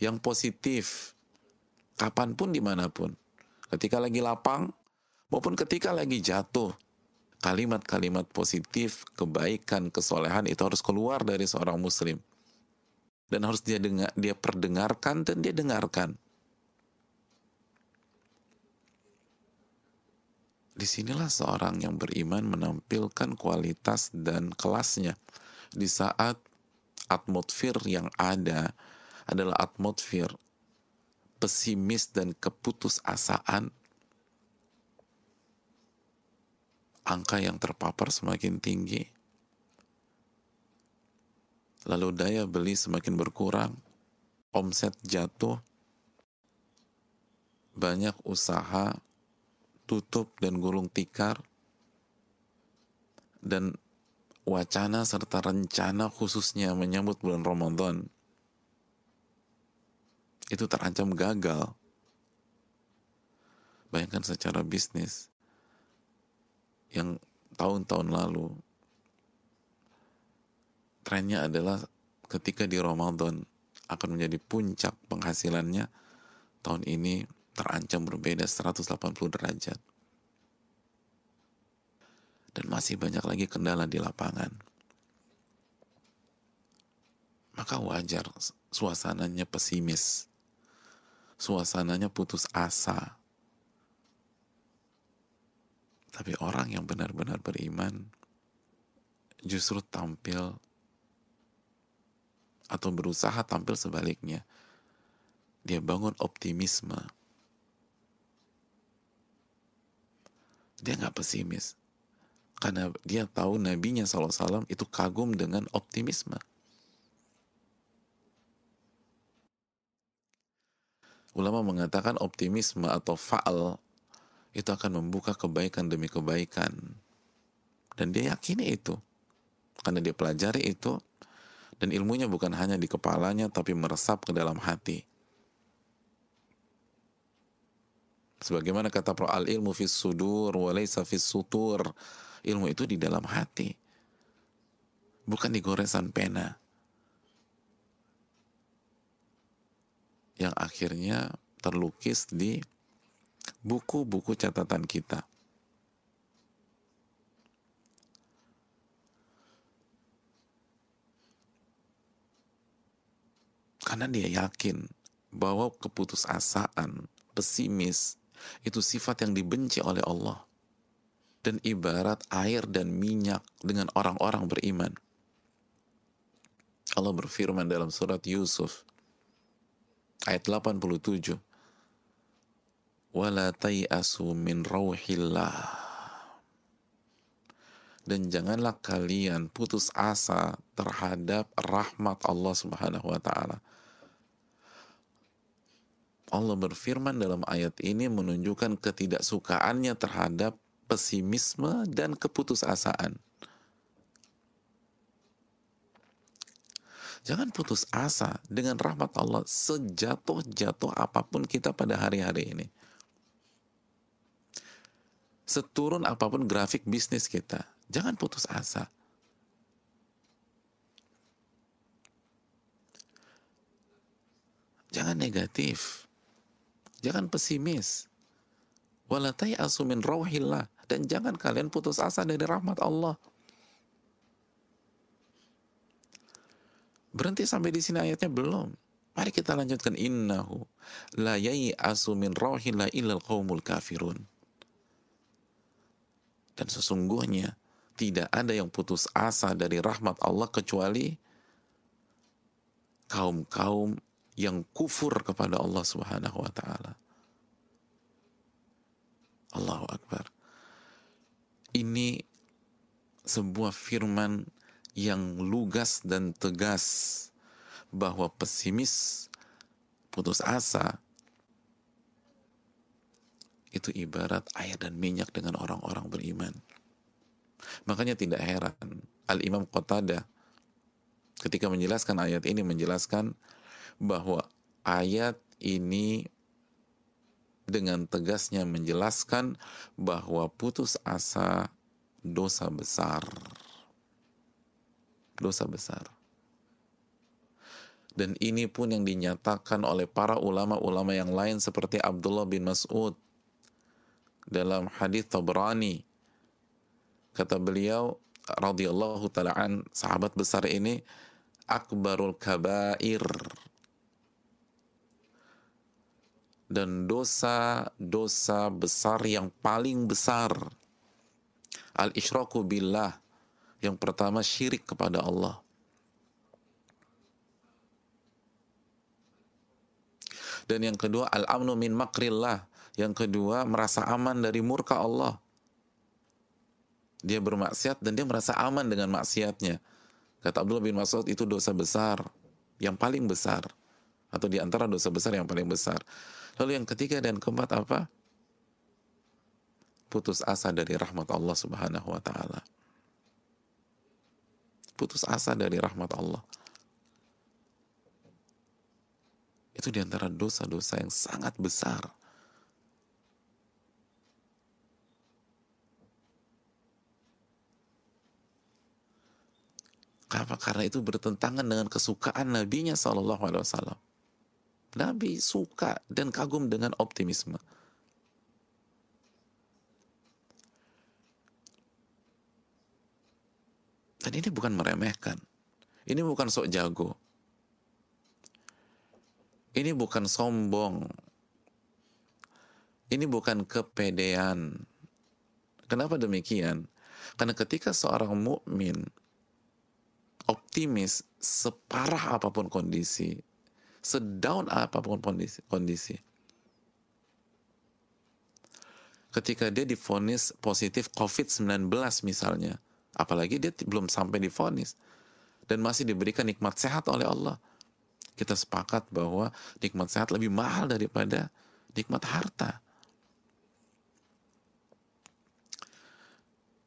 yang positif. Kapan pun di mana pun. Ketika lagi lapang maupun ketika lagi jatuh kalimat-kalimat positif kebaikan kesolehan itu harus keluar dari seorang muslim dan harus dia dengar dia perdengarkan dan dia dengarkan. Di sinilah seorang yang beriman menampilkan kualitas dan kelasnya. Di saat atmosfer yang ada adalah atmosfer pesimis dan keputusasaan. Angka yang terpapar semakin tinggi lalu daya beli semakin berkurang omset jatuh banyak usaha tutup dan gulung tikar dan wacana serta rencana khususnya menyambut bulan Ramadan itu terancam gagal. Bayangkan secara bisnis yang tahun-tahun lalu trennya adalah ketika di Ramadan akan menjadi puncak penghasilannya tahun ini terancam berbeda 180 derajat. Dan masih banyak lagi kendala di lapangan. Maka wajar suasananya pesimis. Suasananya putus asa. Tapi orang yang benar-benar beriman justru tampil atau berusaha tampil sebaliknya. Dia bangun optimisme. Dia nggak pesimis. Karena dia tahu nabinya SAW itu kagum dengan optimisme. Ulama mengatakan optimisme atau faal itu akan membuka kebaikan demi kebaikan. Dan dia yakini itu. Karena dia pelajari itu dan ilmunya bukan hanya di kepalanya tapi meresap ke dalam hati. Sebagaimana kata pro al ilmu fis sudur walaysa fis sutur. Ilmu itu di dalam hati. Bukan di goresan pena. yang akhirnya terlukis di buku-buku catatan kita. Karena dia yakin bahwa keputusasaan, pesimis, itu sifat yang dibenci oleh Allah. Dan ibarat air dan minyak dengan orang-orang beriman. Allah berfirman dalam surat Yusuf ayat 87 wala tayasu min dan janganlah kalian putus asa terhadap rahmat Allah Subhanahu wa taala. Allah berfirman dalam ayat ini menunjukkan ketidaksukaannya terhadap pesimisme dan keputusasaan. Jangan putus asa dengan rahmat Allah sejatuh-jatuh apa pun kita pada hari-hari ini. Seturun apa pun grafik bisnis kita, jangan putus asa. Jangan negatif. Jangan pesimis. Walatai asumin rawhillah. Dan jangan kalian putus asa dari rahmat Allah. Berhenti sampai di sini ayatnya belum. Mari kita lanjutkan innahu la asumin rawhillah illal qaumul kafirun. Dan sesungguhnya tidak ada yang putus asa dari rahmat Allah kecuali kaum-kaum yang kufur kepada Allah Subhanahu wa taala. Allahu Akbar. Ini sebuah firman yang lugas dan tegas bahwa pesimis, putus asa, itu ibarat air dan minyak dengan orang-orang beriman. Makanya tidak heran Al-Imam Qatada ketika menjelaskan ayat ini menjelaskan bahwa ayat ini dengan tegasnya menjelaskan bahwa putus asa dosa besar. Dosa besar. Dan ini pun yang dinyatakan oleh para ulama-ulama yang lain seperti Abdullah bin Mas'ud dalam hadis Tabrani kata beliau radhiyallahu taalaan sahabat besar ini akbarul kabair dan dosa-dosa besar yang paling besar al isyraku billah yang pertama syirik kepada Allah dan yang kedua al amnu min makrillah yang kedua, merasa aman dari murka Allah. Dia bermaksiat dan dia merasa aman dengan maksiatnya. Kata Abdullah bin Mas'ud itu dosa besar, yang paling besar. Atau di antara dosa besar yang paling besar. Lalu yang ketiga dan keempat apa? Putus asa dari rahmat Allah subhanahu wa ta'ala. Putus asa dari rahmat Allah. Itu di antara dosa-dosa yang sangat besar Kenapa? Karena itu bertentangan dengan kesukaan nabinya Shallallahu Alaihi Wasallam. Nabi suka dan kagum dengan optimisme. Dan ini bukan meremehkan. Ini bukan sok jago. Ini bukan sombong. Ini bukan kepedean. Kenapa demikian? Karena ketika seorang mukmin optimis separah apa pun kondisi, sedown apa pun kondisi, kondisi. Ketika dia difonis positif COVID-19 misalnya, apalagi dia belum sampai difonis dan masih diberikan nikmat sehat oleh Allah. Kita sepakat bahwa nikmat sehat lebih mahal daripada nikmat harta.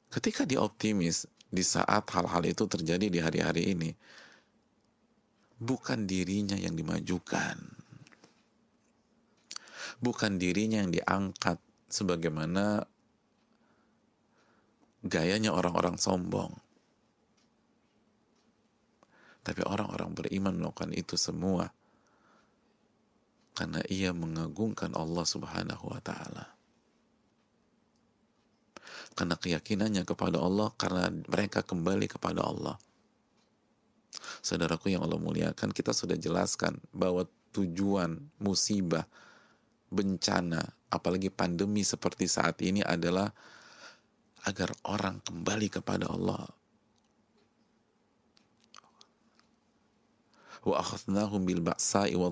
Ketika dia optimis, di saat hal-hal itu terjadi di hari-hari ini bukan dirinya yang dimajukan. Bukan dirinya yang diangkat sebagaimana gayanya orang-orang sombong. Tapi orang-orang beriman melakukan itu semua karena ia mengagungkan Allah Subhanahu wa taala. Karena keyakinannya kepada Allah karena mereka kembali kepada Allah saudaraku yang Allah muliakan kita sudah jelaskan bahwa tujuan musibah bencana apalagi pandemi seperti saat ini adalah agar orang kembali kepada Allah. Wa bil wa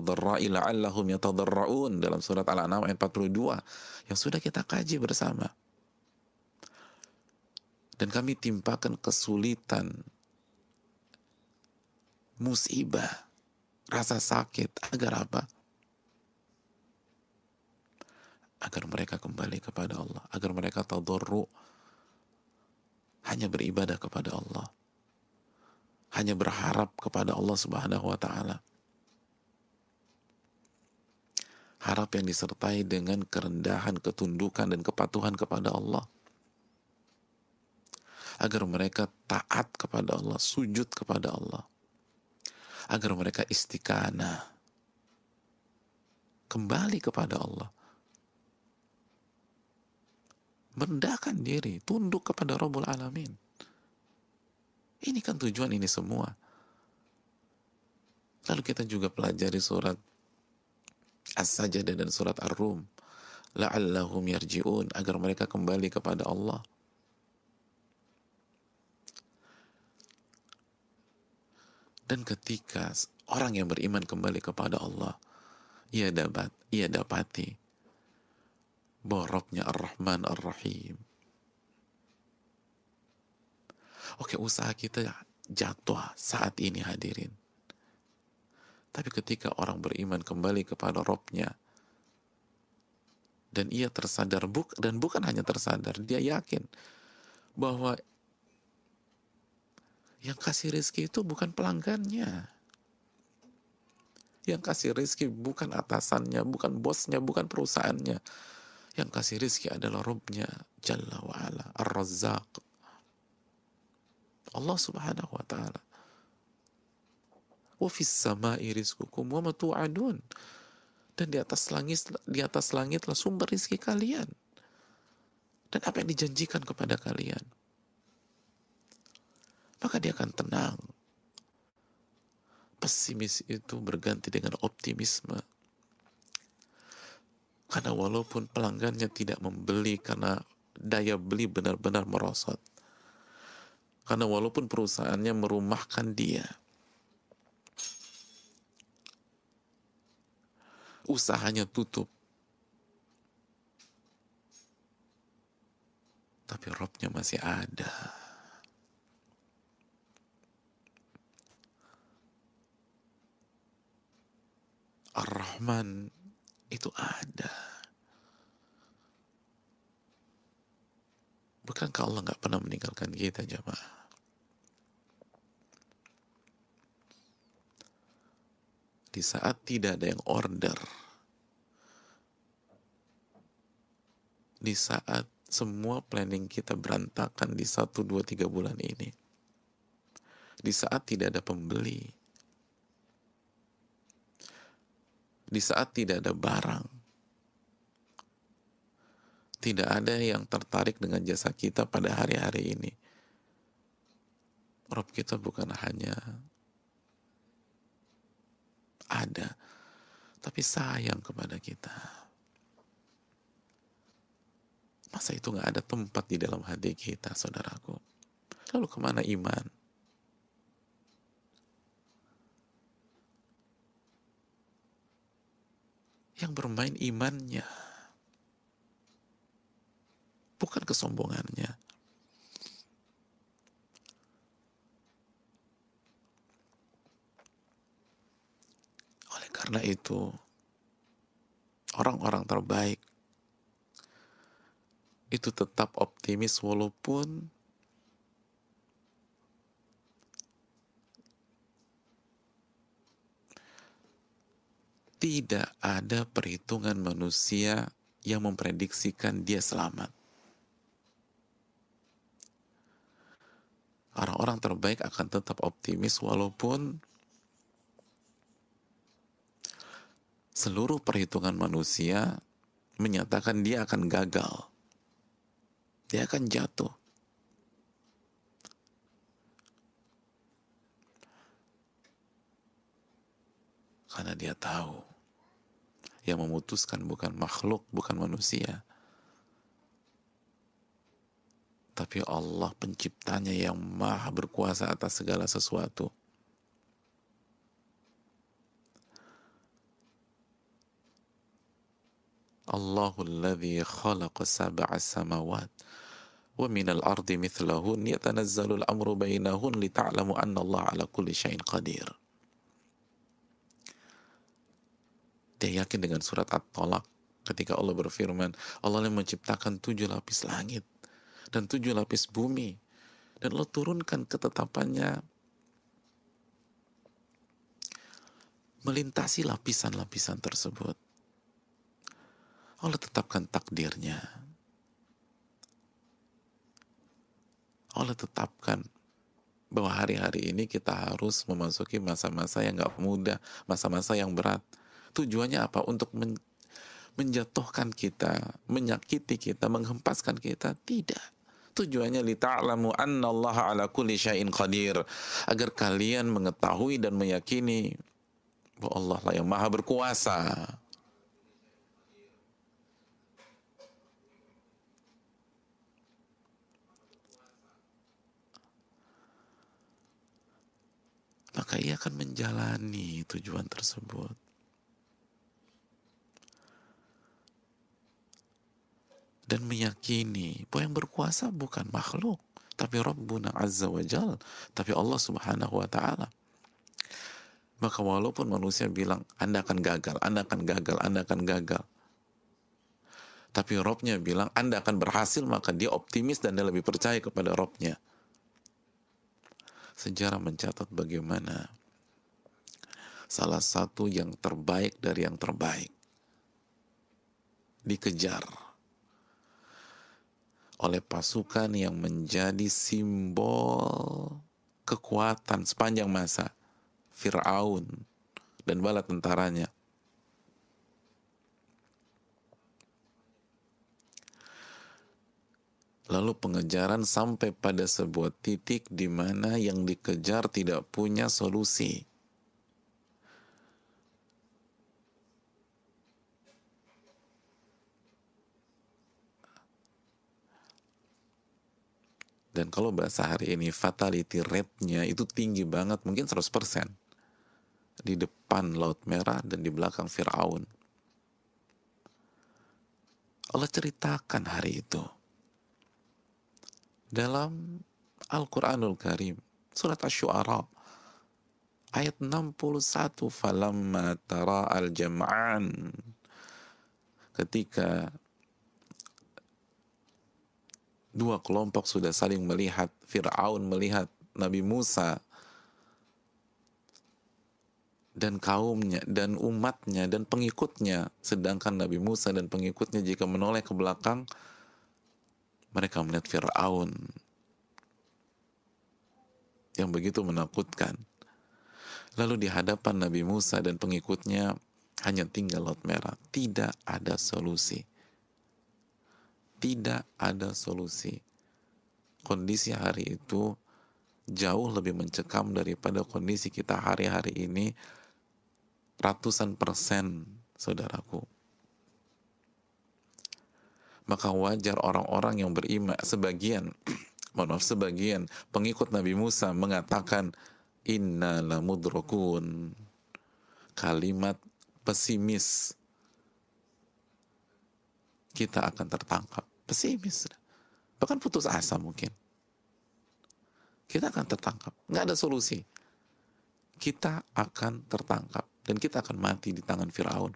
dalam surat Al-An'am ayat 42 yang sudah kita kaji bersama. Dan kami timpakan kesulitan, musibah, rasa sakit agar apa? Agar mereka kembali kepada Allah, agar mereka tadarru hanya beribadah kepada Allah. Hanya berharap kepada Allah Subhanahu wa taala. Harap yang disertai dengan kerendahan, ketundukan dan kepatuhan kepada Allah. agar mereka taat kepada Allah, sujud kepada Allah, agar mereka istiqanah, kembali kepada Allah, merendahkan diri, tunduk kepada Rabbul Alamin. Ini kan tujuan ini semua. Lalu kita juga pelajari surat As-Sajdah dan surat Ar-Rum. La'allahum yarji'un. Agar mereka kembali kepada Allah. Dan ketika orang yang beriman kembali kepada Allah, ia dapat, ia dapati borobnya Ar-Rahman Ar-Rahim. Oke, usaha kita jatuh saat ini hadirin. Tapi ketika orang beriman kembali kepada Robnya, dan ia tersadar dan bukan hanya tersadar, dia yakin bahwa yang kasih rezeki itu bukan pelanggannya. Yang kasih rezeki bukan atasannya, bukan bosnya, bukan perusahaannya. Yang kasih rezeki adalah Robnya, Jalla wa'ala, Ar-Razzaq. Allah subhanahu wa ta'ala. Wafis sama rizqukum wa matu'adun. Dan di atas langit di atas langitlah sumber rizki kalian. Dan apa yang dijanjikan kepada kalian. Maka dia akan tenang. Pesimis itu berganti dengan optimisme. Karena walaupun pelanggannya tidak membeli karena daya beli benar-benar merosot. Karena walaupun perusahaannya merumahkan dia, usahanya tutup. Tapi robnya masih ada. Ar-Rahman itu ada. Bukankah Allah nggak pernah meninggalkan kita jamaah? di saat tidak ada yang order, di saat semua planning kita berantakan di satu dua tiga bulan ini, di saat tidak ada pembeli, di saat tidak ada barang, tidak ada yang tertarik dengan jasa kita pada hari-hari ini. Rob kita bukan hanya ada, tapi sayang kepada kita. Masa itu nggak ada tempat di dalam hati kita, saudaraku? Lalu ke mana iman? Yang bermain imannya, bukan kesombongannya. Karena itu, orang-orang terbaik itu tetap optimis walaupun tidak ada perhitungan manusia yang memprediksikan dia selamat. Orang-orang terbaik akan tetap optimis walaupun seluruh perhitungan manusia menyatakan dia akan gagal. Dia akan jatuh. Karena dia tahu yang memutuskan bukan makhluk, bukan manusia. Tapi Allah penciptanya yang maha berkuasa atas segala sesuatu. Allahu alladhi khalaqa sab'a samawat wa min al-ardi mithlahun yatanazzalu al-amru bainahun lita'lamu anna Allah ala kulli syai'in qadir. Dia yakin dengan surat At-Talaq ketika Allah berfirman, Allah yang menciptakan tujuh lapis langit dan tujuh lapis bumi dan Allah turunkan ketetapannya melintasi lapisan-lapisan tersebut Allah tetapkan takdirnya. Allah tetap hari-hari ini kita harus memasuki masa-masa yang gak mudah, masa-masa yang berat. Tujuannya apa? Untuk men menjatuhkan kita, menyakiti kita, menghempaskan kita? Tidak. Tujuannya li ta'lamu annallaha ala kulli syai'in qadir. Agar kalian mengetahui dan meyakini bahwa Allah lah yang maha berkuasa. Maka ia akan menjalani tujuan tersebut. Dan meyakini bahwa yang berkuasa bukan makhluk tapi Rabbuna Azza wa Jal tapi Allah Subhanahu wa taala. Maka walaupun manusia bilang Anda akan gagal, Anda akan gagal, Anda akan gagal. Tapi Robnya bilang Anda akan berhasil maka dia optimis dan dia lebih percaya kepada Robnya sejarah mencatat bagaimana salah satu yang terbaik dari yang terbaik dikejar oleh pasukan yang menjadi simbol kekuatan sepanjang masa Fir'aun dan bala tentaranya Lalu pengejaran sampai pada sebuah titik di mana yang dikejar tidak punya solusi. Dan kalau bahasa hari ini fatality rate-nya itu tinggi banget, mungkin 100% di depan Laut Merah dan di belakang Fir'aun. Allah ceritakan hari itu. Dalam Al-Quranul Karim surat Ash-Shu'ara ayat 61 falamma tara al-jam'an. Ketika dua kelompok sudah saling melihat. Fir'aun melihat Nabi Musa dan kaumnya dan umatnya dan pengikutnya. Sedangkan Nabi Musa dan pengikutnya jika menoleh ke belakang mereka melihat Fir'aun yang begitu menakutkan. Lalu di hadapan Nabi Musa dan pengikutnya hanya tinggal laut merah. Tidak ada solusi tidak ada solusi. Kondisi hari itu jauh lebih mencekam daripada kondisi kita hari-hari ini ratusan persen, saudaraku. Maka wajar orang-orang yang beriman, sebagian, mohon maaf, sebagian pengikut Nabi Musa mengatakan, Inna lamudrokun. Kalimat pesimis kita akan tertangkap. Pesimis. Bahkan putus asa mungkin. Kita akan tertangkap. Nggak ada solusi. Kita akan tertangkap. Dan kita akan mati di tangan Firaun.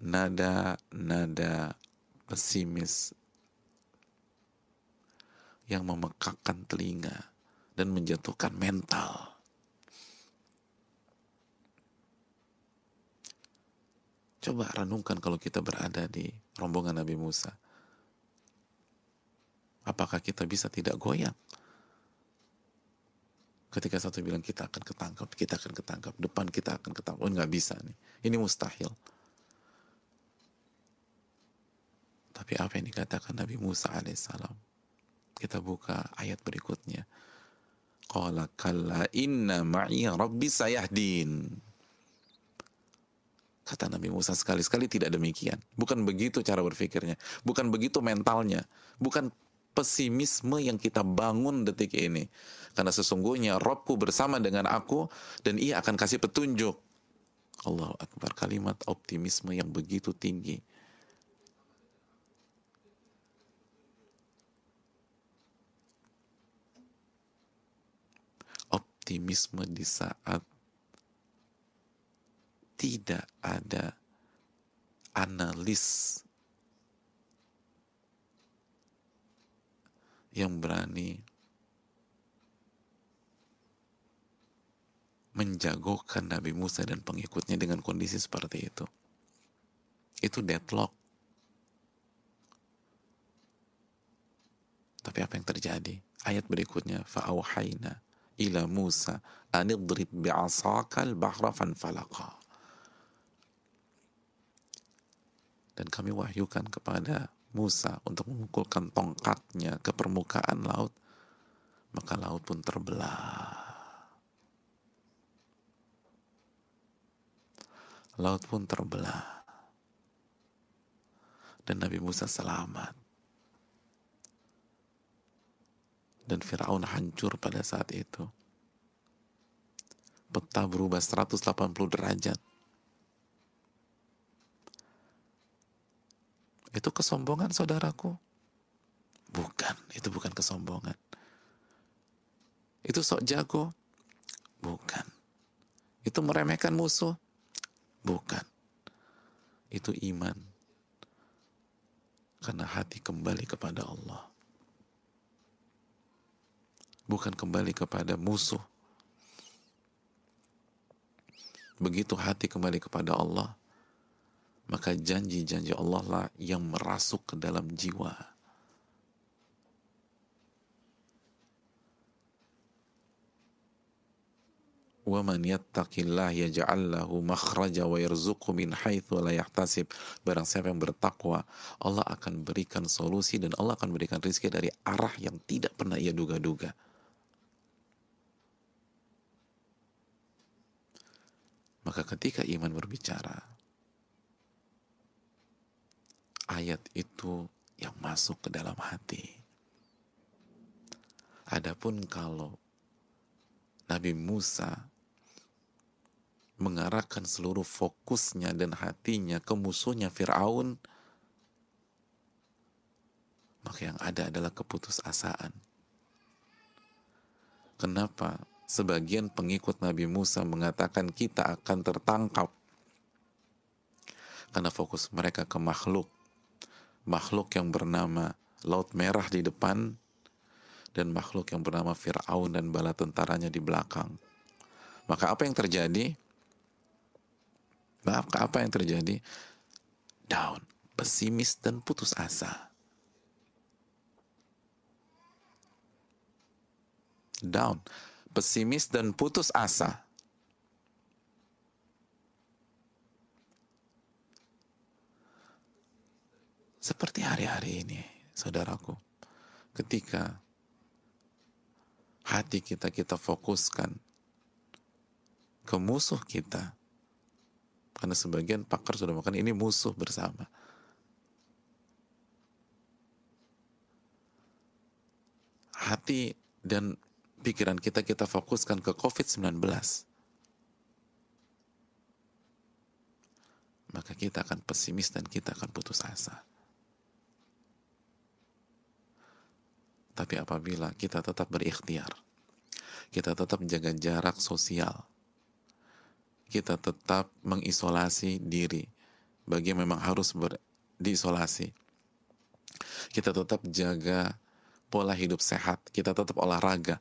Nada-nada pesimis yang memekakkan telinga dan menjatuhkan mental Coba renungkan kalau kita berada di rombongan Nabi Musa. Apakah kita bisa tidak goyang? Ketika satu bilang kita akan ketangkap, kita akan ketangkap, depan kita akan ketangkap. Oh nggak bisa nih, ini mustahil. Tapi apa yang dikatakan Nabi Musa alaihissalam? Kita buka ayat berikutnya. Qala kalla inna ma'i rabbi sayahdin. Kata Nabi Musa sekali-sekali tidak demikian. Bukan begitu cara berpikirnya. Bukan begitu mentalnya. Bukan pesimisme yang kita bangun detik ini. Karena sesungguhnya Robku bersama dengan aku dan ia akan kasih petunjuk. Allah Akbar. Kalimat optimisme yang begitu tinggi. Optimisme di saat tidak ada analis yang berani menjagokan Nabi Musa dan pengikutnya dengan kondisi seperti itu. Itu deadlock. Tapi apa yang terjadi? Ayat berikutnya, fa'auhayna ila Musa anidrib bi'asakal bahra fanfalaqa. Dan kami wahyukan kepada Musa untuk memukulkan tongkatnya ke permukaan laut, maka laut pun terbelah. Laut pun terbelah. Dan Nabi Musa selamat. Dan Fir'aun hancur pada saat itu. Peta berubah 180 derajat Itu kesombongan saudaraku? Bukan, itu bukan kesombongan. Itu sok jago? Bukan. Itu meremehkan musuh? Bukan. Itu iman. Karena hati kembali kepada Allah. Bukan kembali kepada musuh. Begitu hati kembali kepada Allah, maka janji-janji Allah lah yang merasuk ke dalam jiwa. وَمَنْ يَتَّقِ اللَّهِ يَجْعَلْ لَهُ مَخْرَجَ وَيَرْزُقُ مِنْ حَيْثُ لَا يَحْتَسِبْ Barang siapa yang bertakwa, Allah akan berikan solusi dan Allah akan berikan rezeki dari arah yang tidak pernah ia duga-duga. Maka ketika iman berbicara, ayat itu yang masuk ke dalam hati. Adapun kalau Nabi Musa mengarahkan seluruh fokusnya dan hatinya ke musuhnya Fir'aun, maka yang ada adalah keputusasaan. Kenapa sebagian pengikut Nabi Musa mengatakan kita akan tertangkap? Karena fokus mereka ke makhluk makhluk yang bernama Laut Merah di depan dan makhluk yang bernama Fir'aun dan bala tentaranya di belakang. Maka apa yang terjadi? Maaf, apa yang terjadi? Down, pesimis dan putus asa. Down, pesimis dan putus asa. Seperti hari-hari ini, saudaraku, ketika hati kita kita fokuskan ke musuh kita, karena sebagian pakar sudah makan ini musuh bersama. Hati dan pikiran kita kita fokuskan ke COVID-19. Maka kita akan pesimis dan kita akan putus asa. Tapi apabila kita tetap berikhtiar, kita tetap menjaga jarak sosial, kita tetap mengisolasi diri bagi yang memang harus ber, diisolasi. Kita tetap jaga pola hidup sehat, kita tetap olahraga,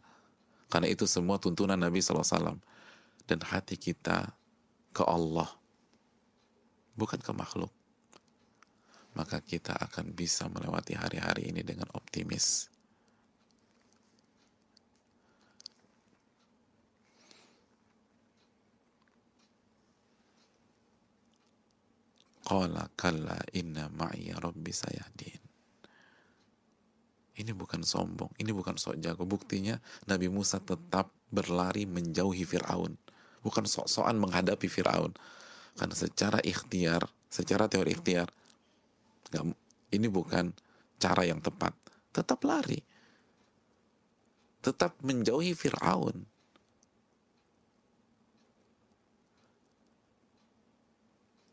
karena itu semua tuntunan Nabi SAW. Dan hati kita ke Allah, bukan ke makhluk. Maka kita akan bisa melewati hari-hari ini dengan optimis Qala kalla inna ma'iya rabbi sayahdin. Ini bukan sombong, ini bukan sok jago. Buktinya Nabi Musa tetap berlari menjauhi Fir'aun. Bukan sok-sokan menghadapi Fir'aun. Karena secara ikhtiar, secara teori ikhtiar, ini bukan cara yang tepat. Tetap lari. Tetap menjauhi Fir'aun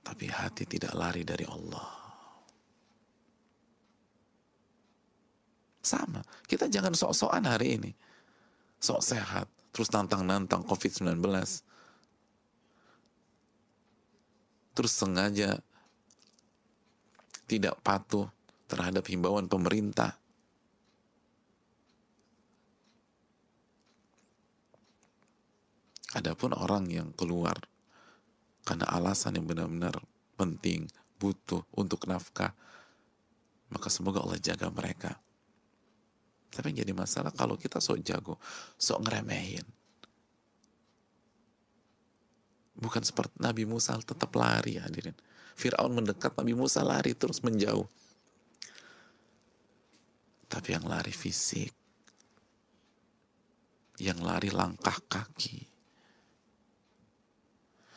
tapi hati tidak lari dari Allah. Sama, kita jangan sok-sokan hari ini. Sok sehat, terus nantang-nantang COVID-19. Terus sengaja tidak patuh terhadap himbauan pemerintah. Adapun orang yang keluar karena alasan yang benar-benar penting, butuh untuk nafkah, maka semoga Allah jaga mereka. Tapi yang jadi masalah kalau kita sok jago, sok ngeremehin. Bukan seperti Nabi Musa tetap lari hadirin. Fir'aun mendekat, Nabi Musa lari terus menjauh. Tapi yang lari fisik, yang lari langkah kaki,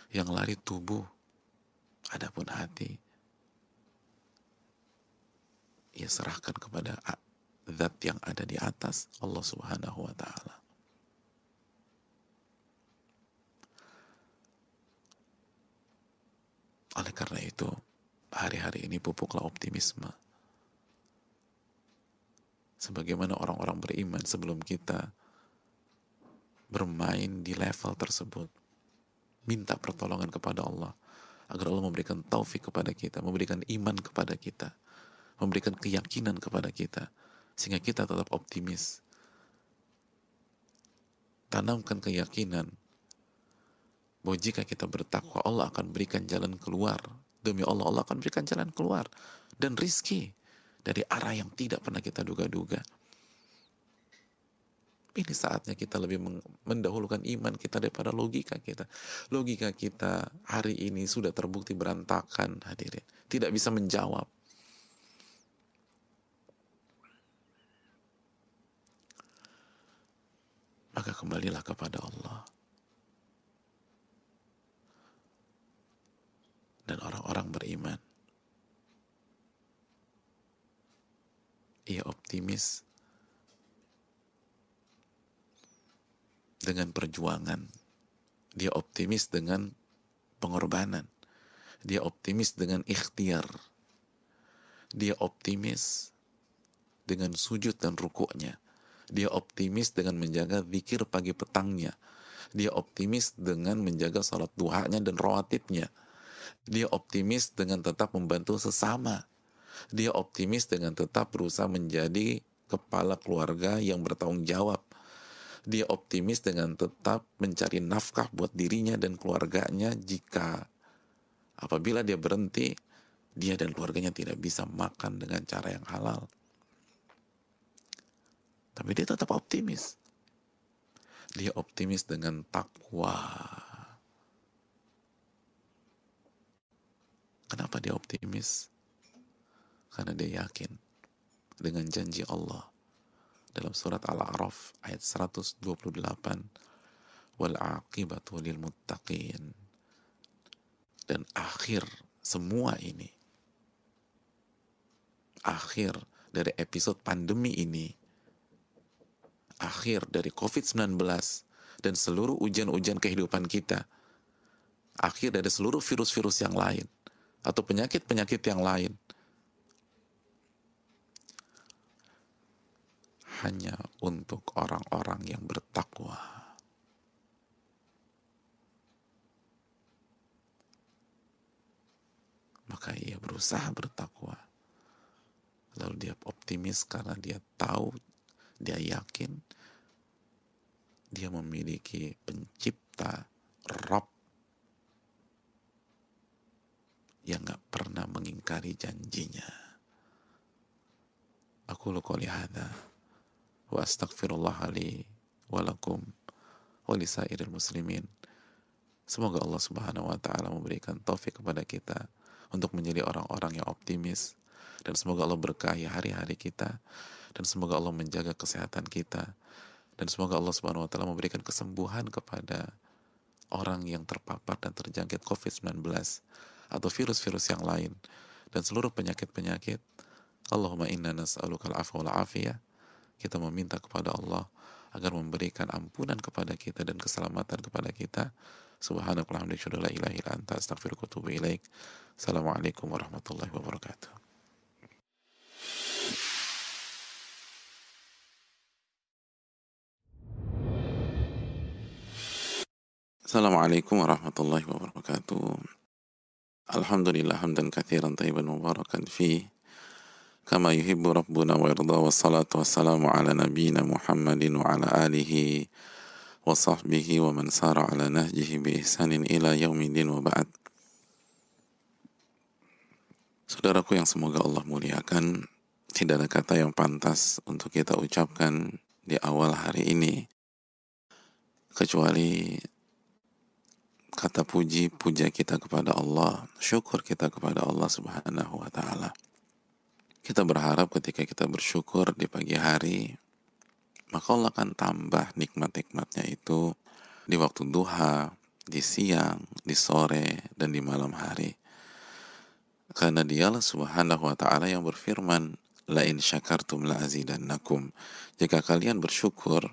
yang lari tubuh, adapun hati, ia serahkan kepada zat yang ada di atas Allah Subhanahu wa taala. Oleh karena itu, hari-hari ini pupuklah optimisme. Sebagaimana orang-orang beriman sebelum kita bermain di level tersebut. Minta pertolongan kepada Allah agar Allah memberikan taufik kepada kita, memberikan iman kepada kita, memberikan keyakinan kepada kita sehingga kita tetap optimis. Tanamkan keyakinan bahwa jika kita bertakwa Allah akan berikan jalan keluar. Demi Allah Allah akan berikan jalan keluar. Dan rizki dari arah yang tidak pernah kita duga-duga ini saatnya kita lebih mendahulukan iman kita daripada logika kita. Logika kita hari ini sudah terbukti berantakan hadirin. Tidak bisa menjawab. Maka kembalilah kepada Allah. dan orang-orang beriman. Ia optimis dengan perjuangan. Dia optimis dengan pengorbanan. Dia optimis dengan ikhtiar. Dia optimis dengan sujud dan rukuknya. Dia optimis dengan menjaga zikir pagi petangnya. Dia optimis dengan menjaga salat duhanya dan rawatibnya dia optimis dengan tetap membantu sesama. Dia optimis dengan tetap berusaha menjadi kepala keluarga yang bertanggung jawab. Dia optimis dengan tetap mencari nafkah buat dirinya dan keluarganya jika apabila dia berhenti, dia dan keluarganya tidak bisa makan dengan cara yang halal. Tapi dia tetap optimis. Dia optimis dengan takwa Kenapa dia optimis? Karena dia yakin dengan janji Allah dalam surat Al-A'raf ayat 128 wal aqibatu lil muttaqin. Dan akhir semua ini akhir dari episode pandemi ini akhir dari COVID-19 dan seluruh ujian-ujian kehidupan kita akhir dari seluruh virus-virus yang lain atau penyakit-penyakit yang lain hanya untuk orang-orang yang bertakwa. Maka ia berusaha bertakwa. Lalu dia optimis karena dia tahu, dia yakin dia memiliki pencipta, Rob yang gak pernah mengingkari janjinya. Aku lu qali hadha wa astaghfirullah li walakum wa lisairil muslimin. Semoga Allah Subhanahu wa taala memberikan taufik kepada kita untuk menjadi orang-orang yang optimis. Dan semoga Allah berkahi hari-hari kita. Dan semoga Allah menjaga kesehatan kita. Dan semoga Allah Subhanahu wa taala memberikan kesembuhan kepada orang yang terpapar dan terjangkit COVID-19 atau virus-virus yang lain. Dan seluruh penyakit-penyakit. Allahumma inna nas'aluka al-afwa wal afiyah kita meminta kepada Allah agar memberikan ampunan kepada kita dan keselamatan kepada kita. Astaghfiruka wa ilaik. Assalamualaikum warahmatullahi wabarakatuh. Assalamualaikum warahmatullahi wabarakatuh. Alhamdulillah hamdan kathiran tayyiban mubarakan fi wa salamu ala nabiyina Muhammadin wa ala alihi wa sahbihi wa man sara ala nahjihi bi ihsanin ila yaumidin wa ba'd Saudaraku yang semoga Allah muliakan tidak ada kata yang pantas untuk kita ucapkan di awal hari ini kecuali kata puji puja kita kepada Allah, syukur kita kepada Allah Subhanahu wa taala. Kita berharap ketika kita bersyukur di pagi hari, maka Allah akan tambah nikmat-nikmatnya itu di waktu duha, di siang, di sore, dan di malam hari. Karena dialah subhanahu wa ta'ala yang berfirman, La in syakartum la azidannakum. Jika kalian bersyukur,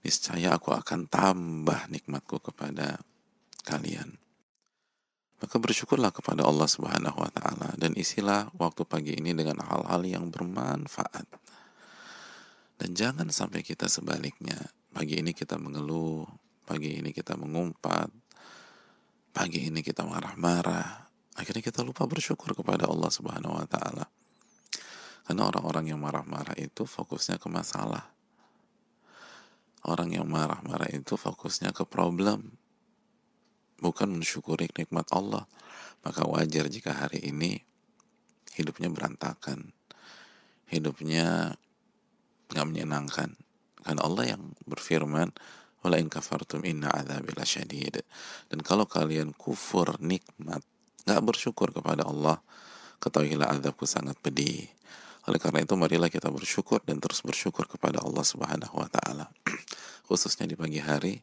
niscaya aku akan tambah nikmatku kepada kalian. Maka bersyukurlah kepada Allah Subhanahu wa taala dan isilah waktu pagi ini dengan hal-hal yang bermanfaat. Dan jangan sampai kita sebaliknya. Pagi ini kita mengeluh, pagi ini kita mengumpat, pagi ini kita marah-marah, akhirnya kita lupa bersyukur kepada Allah Subhanahu wa taala. Karena orang-orang yang marah-marah itu fokusnya ke masalah. Orang yang marah-marah itu fokusnya ke problem, bukan mensyukuri nikmat Allah. Maka wajar jika hari ini hidupnya berantakan, hidupnya nggak menyenangkan. Karena Allah yang berfirman, Wala in kafartum inna adzabi syadid. Dan kalau kalian kufur nikmat nggak bersyukur kepada Allah, ketahuilah azabku sangat pedih. Oleh karena itu marilah kita bersyukur dan terus bersyukur kepada Allah Subhanahu wa taala. Khususnya di pagi hari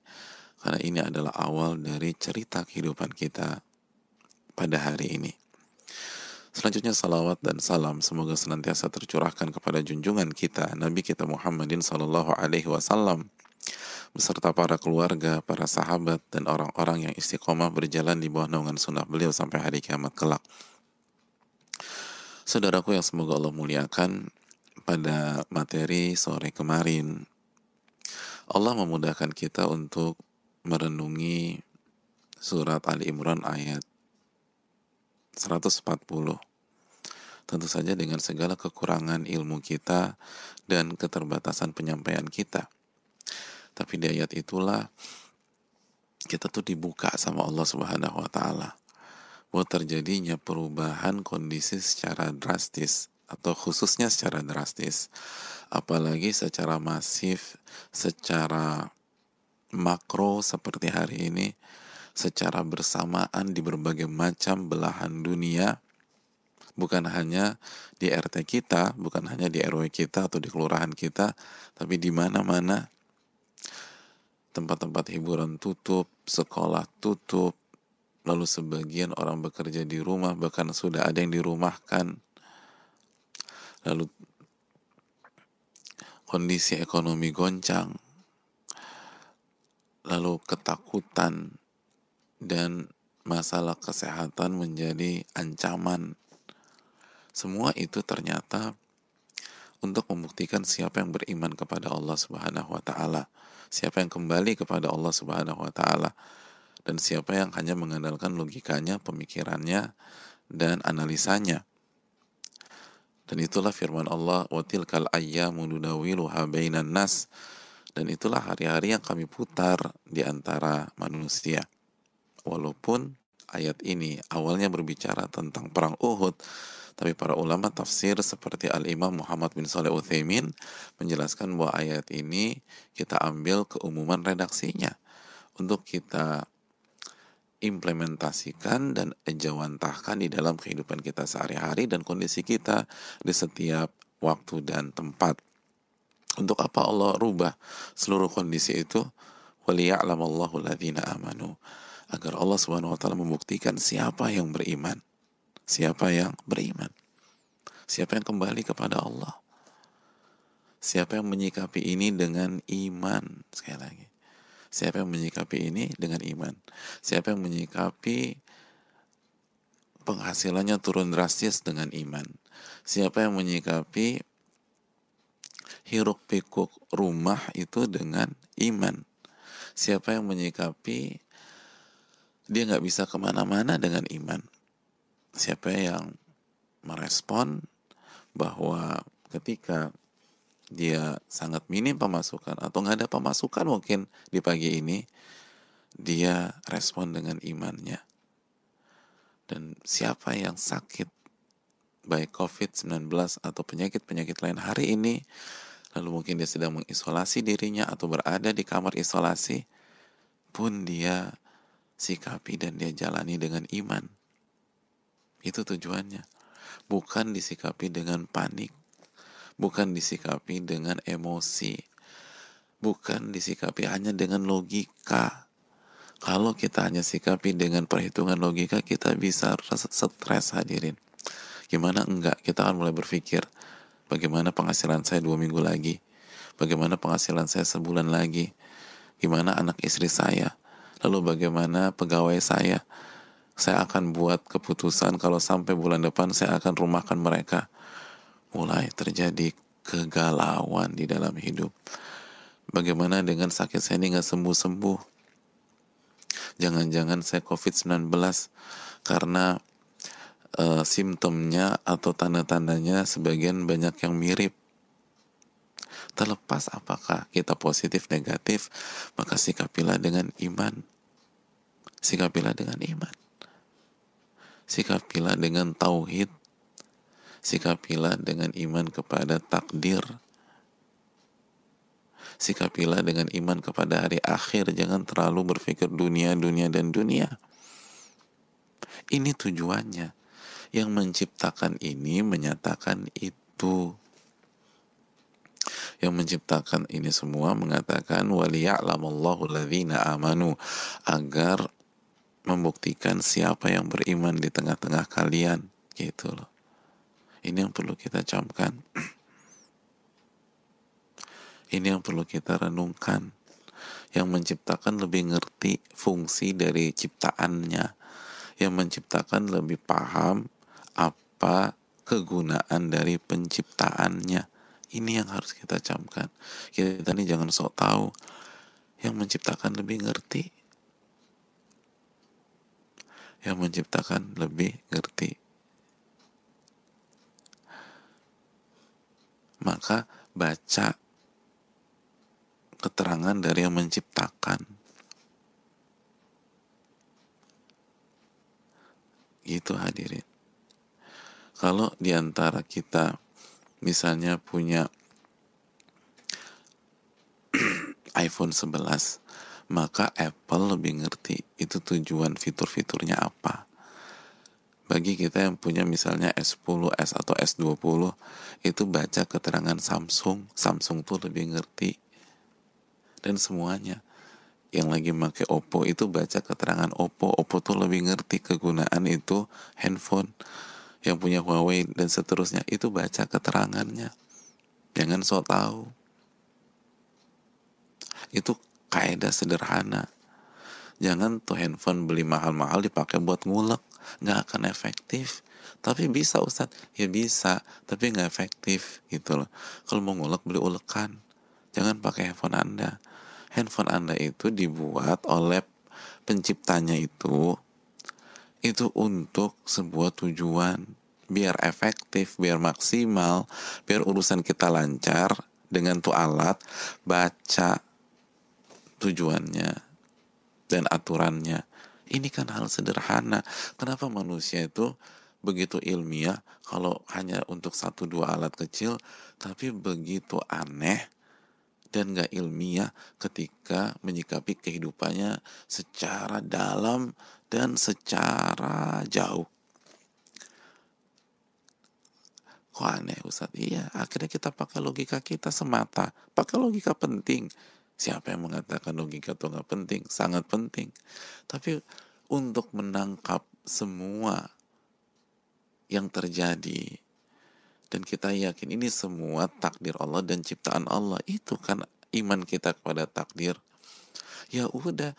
karena ini adalah awal dari cerita kehidupan kita pada hari ini. Selanjutnya salawat dan salam semoga senantiasa tercurahkan kepada junjungan kita Nabi kita Muhammadin Sallallahu Alaihi Wasallam beserta para keluarga, para sahabat, dan orang-orang yang istiqomah berjalan di bawah naungan sunnah beliau sampai hari kiamat kelak. Saudaraku yang semoga Allah muliakan, pada materi sore kemarin, Allah memudahkan kita untuk merenungi surat Ali Imran ayat 140. Tentu saja dengan segala kekurangan ilmu kita dan keterbatasan penyampaian kita. Tapi di ayat itulah kita tuh dibuka sama Allah Subhanahu wa taala bahwa terjadinya perubahan kondisi secara drastis atau khususnya secara drastis apalagi secara masif secara makro seperti hari ini secara bersamaan di berbagai macam belahan dunia. Bukan hanya di RT kita, bukan hanya di RW kita atau di kelurahan kita, tapi di mana-mana. Tempat-tempat hiburan tutup, sekolah tutup, lalu sebagian orang bekerja di rumah, bahkan sudah ada yang dirumahkan. Lalu kondisi ekonomi goncang, lalu ketakutan dan masalah kesehatan menjadi ancaman. Semua itu ternyata untuk membuktikan siapa yang beriman kepada Allah Subhanahu wa taala siapa yang kembali kepada Allah Subhanahu wa taala dan siapa yang hanya mengandalkan logikanya, pemikirannya dan analisanya. Dan itulah firman Allah, "Wa tilkal ayyamu nudawiluha bainan nas." Dan itulah hari-hari yang kami putar di antara manusia. Walaupun ayat ini awalnya berbicara tentang perang Uhud, tapi para ulama tafsir seperti Al-Imam Muhammad bin Saleh Uthaymin menjelaskan bahwa ayat ini kita ambil keumuman redaksinya untuk kita implementasikan dan ejawantahkan di dalam kehidupan kita sehari-hari dan kondisi kita di setiap waktu dan tempat. Untuk apa Allah rubah seluruh kondisi itu? Waliya'lamallahu amanu. Agar Allah Subhanahu wa taala membuktikan siapa yang beriman Siapa yang beriman? Siapa yang kembali kepada Allah? Siapa yang menyikapi ini dengan iman? Sekali lagi. Siapa yang menyikapi ini dengan iman? Siapa yang menyikapi penghasilannya turun drastis dengan iman? Siapa yang menyikapi hiruk pikuk rumah itu dengan iman? Siapa yang menyikapi dia nggak bisa ke mana-mana dengan iman? siapa yang merespon bahwa ketika dia sangat minim pemasukan atau nggak ada pemasukan mungkin di pagi ini dia respon dengan imannya dan siapa yang sakit baik COVID-19 atau penyakit-penyakit lain hari ini, lalu mungkin dia sedang mengisolasi dirinya atau berada di kamar isolasi, pun dia sikapi dan dia jalani dengan iman. Itu tujuannya. Bukan disikapi dengan panik, bukan disikapi dengan emosi, bukan disikapi hanya dengan logika. Kalau kita hanya sikapi dengan perhitungan logika, kita bisa stres hadirin. Gimana enggak? Kita akan mulai berpikir, bagaimana penghasilan saya dua minggu lagi? Bagaimana penghasilan saya sebulan lagi? Gimana anak istri saya? Lalu bagaimana pegawai saya? Saya akan buat keputusan kalau sampai bulan depan saya akan rumahkan mereka. Mulai terjadi kegalauan di dalam hidup. Bagaimana dengan sakit saya ini nggak sembuh-sembuh? jangan-jangan saya COVID-19 karena uh, simptomnya atau tanda-tandanya sebagian banyak yang mirip. Terlepas apakah kita positif negatif, maka sikapilah dengan iman. Sikapilah dengan iman. Sikapilah dengan tauhid. Sikapilah dengan iman kepada takdir Sikapilah dengan iman kepada hari akhir. Jangan terlalu berpikir dunia, dunia, dan dunia. Ini tujuannya. Yang menciptakan ini menyatakan itu. Yang menciptakan ini semua mengatakan waliya'lamallahu ladzina amanu agar membuktikan siapa yang beriman di tengah-tengah kalian gitu loh. Ini yang perlu kita camkan. Ini yang perlu kita renungkan. Yang menciptakan lebih ngerti fungsi dari ciptaannya. Yang menciptakan lebih paham apa kegunaan dari penciptaannya. Ini yang harus kita camkan. Kita ini jangan sok tahu. Yang menciptakan lebih ngerti. Yang menciptakan lebih ngerti. Maka baca keterangan dari yang menciptakan. Gitu hadirin. Kalau di antara kita misalnya punya iPhone 11, maka Apple lebih ngerti itu tujuan fitur-fiturnya apa. Bagi kita yang punya misalnya S10, S atau S20, itu baca keterangan Samsung, Samsung tuh lebih ngerti. Dan semuanya. Yang lagi pakai Oppo itu baca keterangan Oppo Oppo tuh lebih ngerti kegunaan itu handphone yang punya Huawei dan seterusnya itu baca keterangannya. Jangan so tahu. Itu kaidah sederhana. Jangan tuh handphone beli mahal-mahal dipakai buat ngulek. Nggak akan efektif. Tapi bisa Ustadz ya bisa tapi nggak efektif gitu loh. Kalau mau ngulek beli ulekan. Jangan pakai handphone anda. Handphone Anda itu dibuat oleh penciptanya itu itu untuk sebuah tujuan biar efektif, biar maksimal, biar urusan kita lancar dengan tuh alat baca tujuannya dan aturannya. Ini kan hal sederhana. Kenapa manusia itu begitu ilmiah kalau hanya untuk satu dua alat kecil tapi begitu aneh dan gak ilmiah ketika menyikapi kehidupannya secara dalam dan secara jauh. Kok aneh Ustaz? Iya, akhirnya kita pakai logika kita semata. Pakai logika penting. Siapa yang mengatakan logika itu nggak penting? Sangat penting. Tapi untuk menangkap semua yang terjadi dan kita yakin ini semua takdir Allah dan ciptaan Allah itu kan iman kita kepada takdir ya udah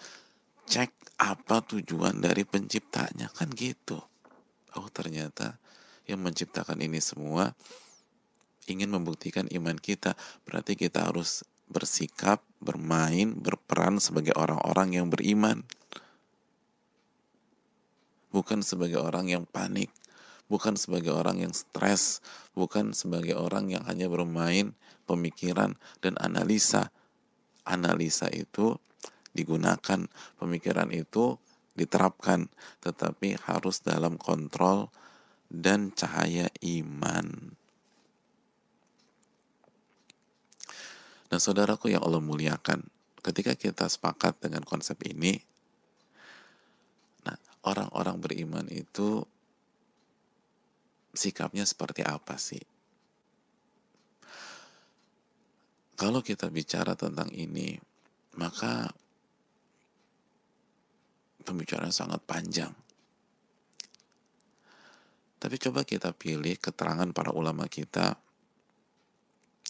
cek apa tujuan dari penciptanya. Kan gitu. Oh ternyata yang menciptakan ini semua ingin membuktikan iman kita. Berarti kita harus bersikap bermain berperan sebagai orang-orang yang beriman. Bukan sebagai orang yang panik. Bukan sebagai orang yang stres, bukan sebagai orang yang hanya bermain pemikiran dan analisa. Analisa itu digunakan, pemikiran itu diterapkan, tetapi harus dalam kontrol dan cahaya iman. Nah saudaraku yang Allah muliakan, ketika kita sepakat dengan konsep ini, nah orang-orang beriman itu sikapnya seperti apa sih? Kalau kita bicara tentang ini, maka pembicaraan sangat panjang. Tapi coba kita pilih keterangan para ulama kita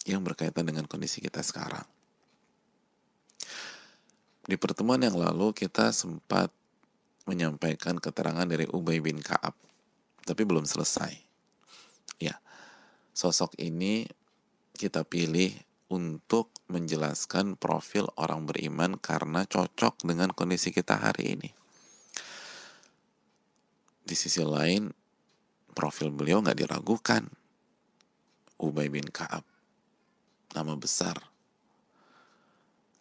yang berkaitan dengan kondisi kita sekarang. Di pertemuan yang lalu kita sempat menyampaikan keterangan dari Ubay bin Kaab, tapi belum selesai. Ya, sosok ini kita pilih untuk menjelaskan profil orang beriman karena cocok dengan kondisi kita hari ini. Di sisi lain, profil beliau nggak diragukan. Ubay bin Kaab, nama besar.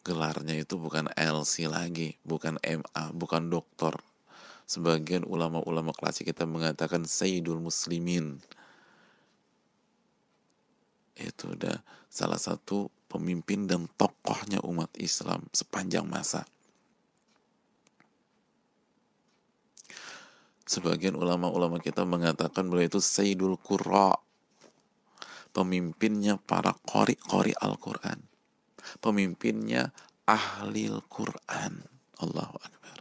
Gelarnya itu bukan LC lagi, bukan MA, bukan doktor. Sebagian ulama-ulama klasik kita mengatakan Sayyidul Muslimin itu udah salah satu pemimpin dan tokohnya umat Islam sepanjang masa. Sebagian ulama-ulama kita mengatakan beliau itu Sayyidul Qurra, pemimpinnya para qori-qori Al-Quran, pemimpinnya ahli Al-Quran. Allahu Akbar.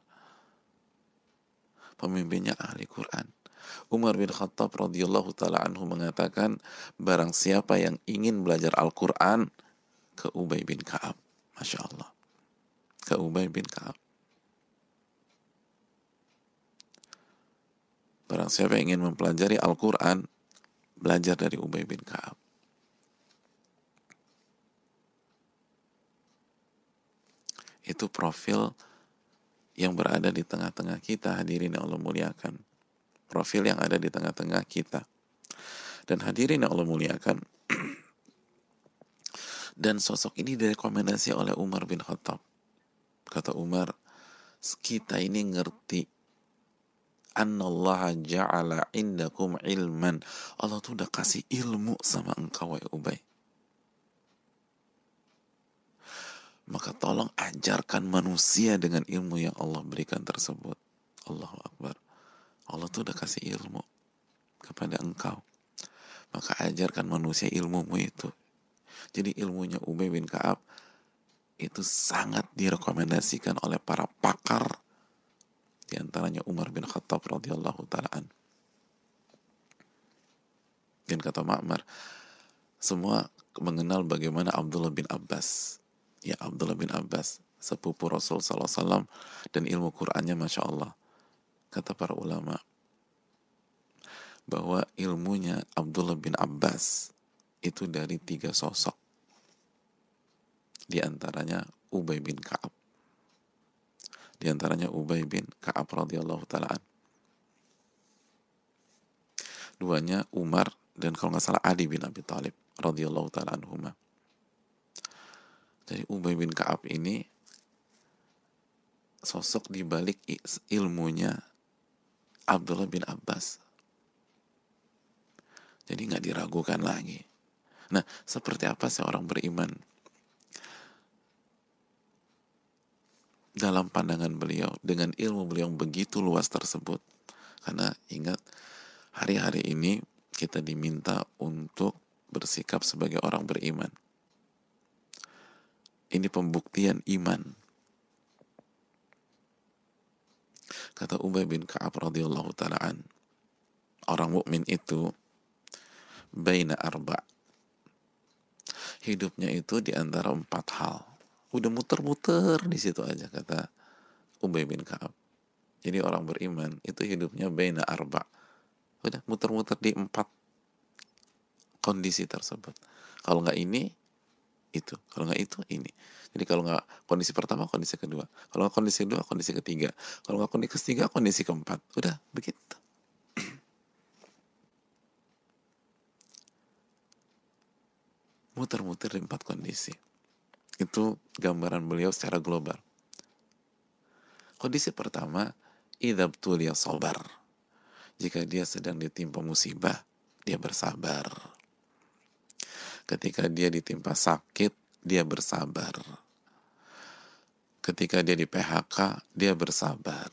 Pemimpinnya ahli Quran. Umar bin Khattab radhiyallahu taala anhu mengatakan barang siapa yang ingin belajar Al-Qur'an ke Ubay bin Ka'ab. Masya Allah. Ke Ubay bin Ka'ab. Barang siapa yang ingin mempelajari Al-Quran, belajar dari Ubay bin Ka'ab. Itu profil yang berada di tengah-tengah kita hadirin yang Allah muliakan profil yang ada di tengah-tengah kita. Dan hadirin yang Allah muliakan, dan sosok ini direkomendasi oleh Umar bin Khattab. Kata Umar, kita ini ngerti Ja'ala indakum ilman. Allah tuh udah kasih ilmu sama engkau, ya Ubay. Maka tolong ajarkan manusia dengan ilmu yang Allah berikan tersebut. Allahu Akbar. Allah tuh udah kasih ilmu kepada engkau. Maka ajarkan manusia ilmumu itu. Jadi ilmunya Ubay bin Kaab itu sangat direkomendasikan oleh para pakar di antaranya Umar bin Khattab radhiyallahu taalaan. Dan kata Ma'mar, semua mengenal bagaimana Abdullah bin Abbas. Ya Abdullah bin Abbas, sepupu Rasul SAW dan ilmu Qur'annya Masya Allah kata para ulama bahwa ilmunya Abdullah bin Abbas itu dari tiga sosok di antaranya Ubay bin Ka'ab di antaranya Ubay bin Ka'ab radhiyallahu taala duanya Umar dan kalau nggak salah Ali bin Abi Thalib radhiyallahu taala anhuma jadi Ubay bin Ka'ab ini sosok di balik ilmunya Abdullah bin Abbas. Jadi nggak diragukan lagi. Nah, seperti apa seorang beriman? Dalam pandangan beliau, dengan ilmu beliau yang begitu luas tersebut. Karena ingat, hari-hari ini kita diminta untuk bersikap sebagai orang beriman. Ini pembuktian iman Kata Ubay bin Ka'ab radhiyallahu taalaan, orang mukmin itu baina arba. Hidupnya itu di antara empat hal. Udah muter-muter di situ aja kata Ubay bin Ka'ab. Jadi orang beriman itu hidupnya baina arba. Udah muter-muter di empat kondisi tersebut. Kalau nggak ini, itu. Kalau nggak itu, ini. Jadi kalau nggak kondisi pertama, kondisi kedua. Kalau nggak kondisi kedua, kondisi ketiga. Kalau nggak kondisi ketiga, kondisi keempat. Udah, begitu. Muter-muter di empat kondisi. Itu gambaran beliau secara global. Kondisi pertama, idab tulia sobar. Jika dia sedang ditimpa musibah, dia bersabar. Ketika dia ditimpa sakit, dia bersabar. Ketika dia di PHK, dia bersabar.